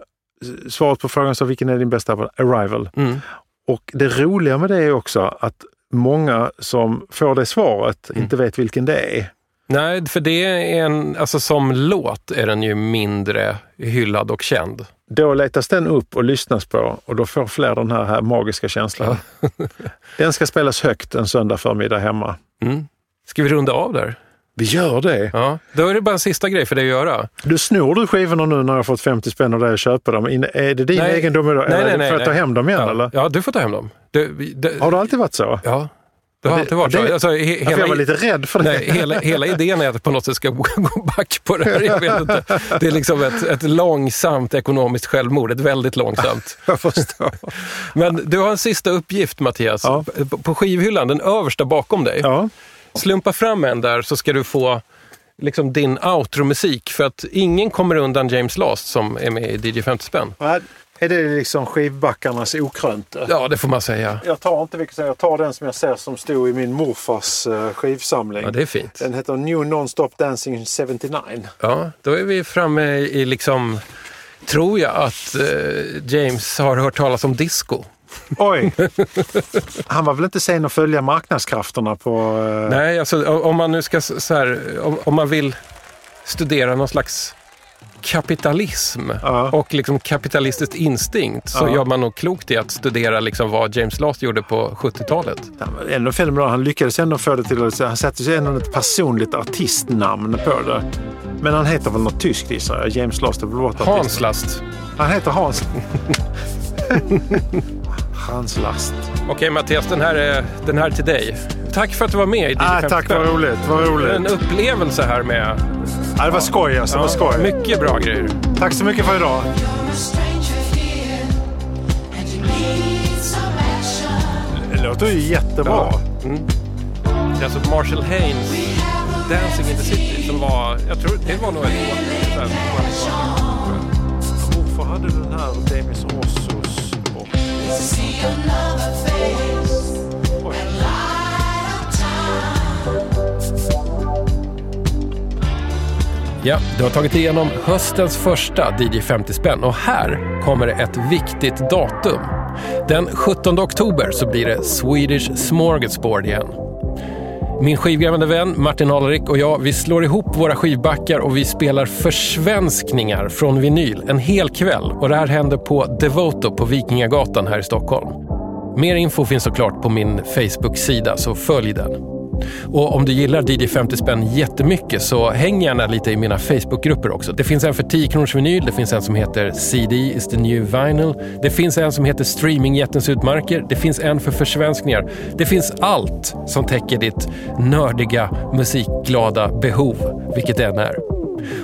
svaret på frågan så vilken är din bästa ABBA? Arrival. Mm. Och det roliga med det är också att många som får det svaret Mm. inte vet vilken det är. Nej, för det är en, alltså som låt är den ju mindre hyllad och känd. Då letas den upp och lyssnas på och då får fler den här, här magiska känslan. den ska spelas högt en söndag förmiddag hemma. Mm. Ska vi runda av där? Vi gör det. Ja, då är det bara en sista grej för dig att göra. Du snor du skivorna nu när jag har fått 50 spänn av dig att köpa dem? Är det din Nej. egendom idag? Nej, nej, nej, får jag ta hem dem igen Ja. eller? Ja, du får ta hem dem. Du, det, Har det alltid varit så? Ja, det har alltid varit så. Alltså, he, hela, jag var lite rädd för det. nej, hela, hela idén är att det på något sätt ska gå back på det här. Jag vet inte. Det är liksom ett, ett långsamt ekonomiskt självmord. Ett väldigt långsamt. Jag förstår. Men du har en sista uppgift Mattias. Ja. På- På skivhyllan, den översta bakom dig. Ja. Slumpa fram en där så ska du få liksom din outro-musik. För att ingen kommer undan James Last som är med i DJ 50 spänn. Är det liksom skivbackarnas okrönte? Ja, det får man säga. Jag tar inte vilken jag tar den som jag ser som stod i min morfars eh, skivsamling. Ja, det är fint. Den heter New Non-Stop Dancing 79. Ja, då är vi framme i liksom, tror jag att eh, James har hört talas om disco. Oj! Han var väl inte sen att följa marknadskrafterna på... eh, Nej, alltså om man nu ska så här, om, om man vill studera någon slags kapitalism Ja. och liksom kapitalistiskt instinkt så Ja. gör man nog klokt i att studera liksom vad James Last gjorde på 70-talet. Han var Ändå det. Han lyckades ändå få det till att... Han satte sig ändå ett personligt artistnamn på det. Men han heter väl något tyskt gissar jag. James Last är väl vårt artist. Hans Last. Han heter Hans. Hans Last. Okej Mattias, den här, är, den här är till dig. Tack för att du var med i DJ Ah, 55. tack, vad roligt. Vad roligt. En upplevelse här med... Ja, det var skoj alltså. Det var skoj. Mycket bra grejer. Tack så mycket för idag. Det låter ju jättebra. Ja. Mm. Det är alltså Marshall Haynes Dancing in the City som var, jag tror det var nog ett år sedan. Morfar hade den här Demis Rossos och... Ja, du har tagit igenom höstens första DJ 50 spänn och här kommer det ett viktigt datum. Den 17 oktober så blir det Swedish Smorgasbord igen. Min skivgrävande vän Martin Alarik och jag, vi slår ihop våra skivbackar och vi spelar försvenskningar från vinyl en hel kväll. Och det här händer på Devoto på Vikingagatan här i Stockholm. Mer info finns såklart på min Facebook-sida, så följ den. Och om du gillar DJ 50 spänn jättemycket så häng gärna lite i mina Facebookgrupper också. Det finns en för 10 kronors vinyl, det finns en som heter CD is the new vinyl. Det finns en som heter Streamingjättens utmarker. Det finns en för försvenskningar. Det finns allt som täcker ditt nördiga, musikglada behov, vilket det än är.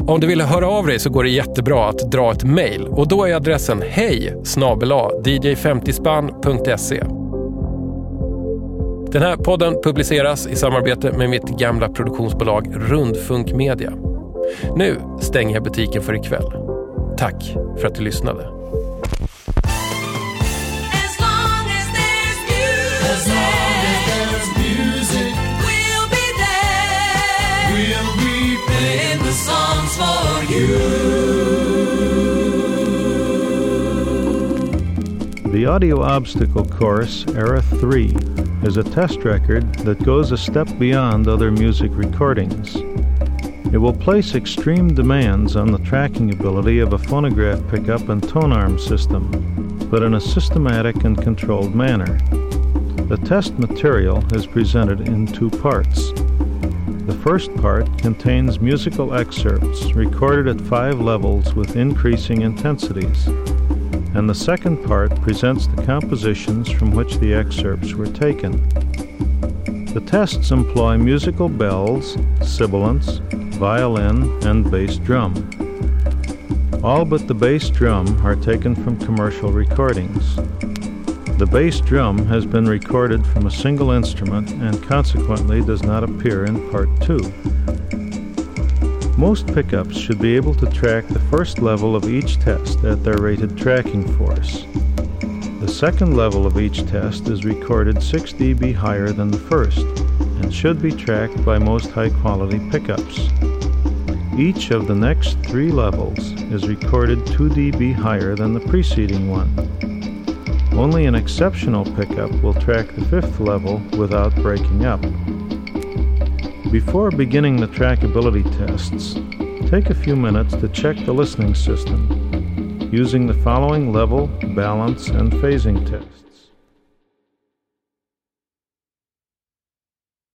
Om du vill höra av dig så går det jättebra att dra ett mejl och då är adressen hej dj50spann.se. Den här podden publiceras i samarbete med mitt gamla produktionsbolag Rundfunk Media. Nu stänger jag butiken för ikväll. Tack för att du lyssnade. As long as there's music, we'll be there. We'll be playing the songs for you. The Audio Obstacle Course Era 3 is a test record that goes a step beyond other music recordings. It will place extreme demands on the tracking ability of a phonograph pickup and tone arm system, but in a systematic and controlled manner. The test material is presented in two parts. The first part contains musical excerpts recorded at five levels with increasing intensities, and the second part presents the compositions from which the excerpts were taken. The tests employ musical bells, sibilants, violin, and bass drum. All but the bass drum are taken from commercial recordings. The bass drum has been recorded from a single instrument and consequently does not appear in Part 2. Most pickups should be able to track the first level of each test at their rated tracking force. The second level of each test is recorded 6 dB higher than the first and should be tracked by most high quality pickups. Each of the next three levels is recorded 2 dB higher than the preceding one. Only an exceptional pickup will track the fifth level without breaking up. Before beginning the trackability tests, take a few minutes to check the listening system using the following level, balance, and phasing tests.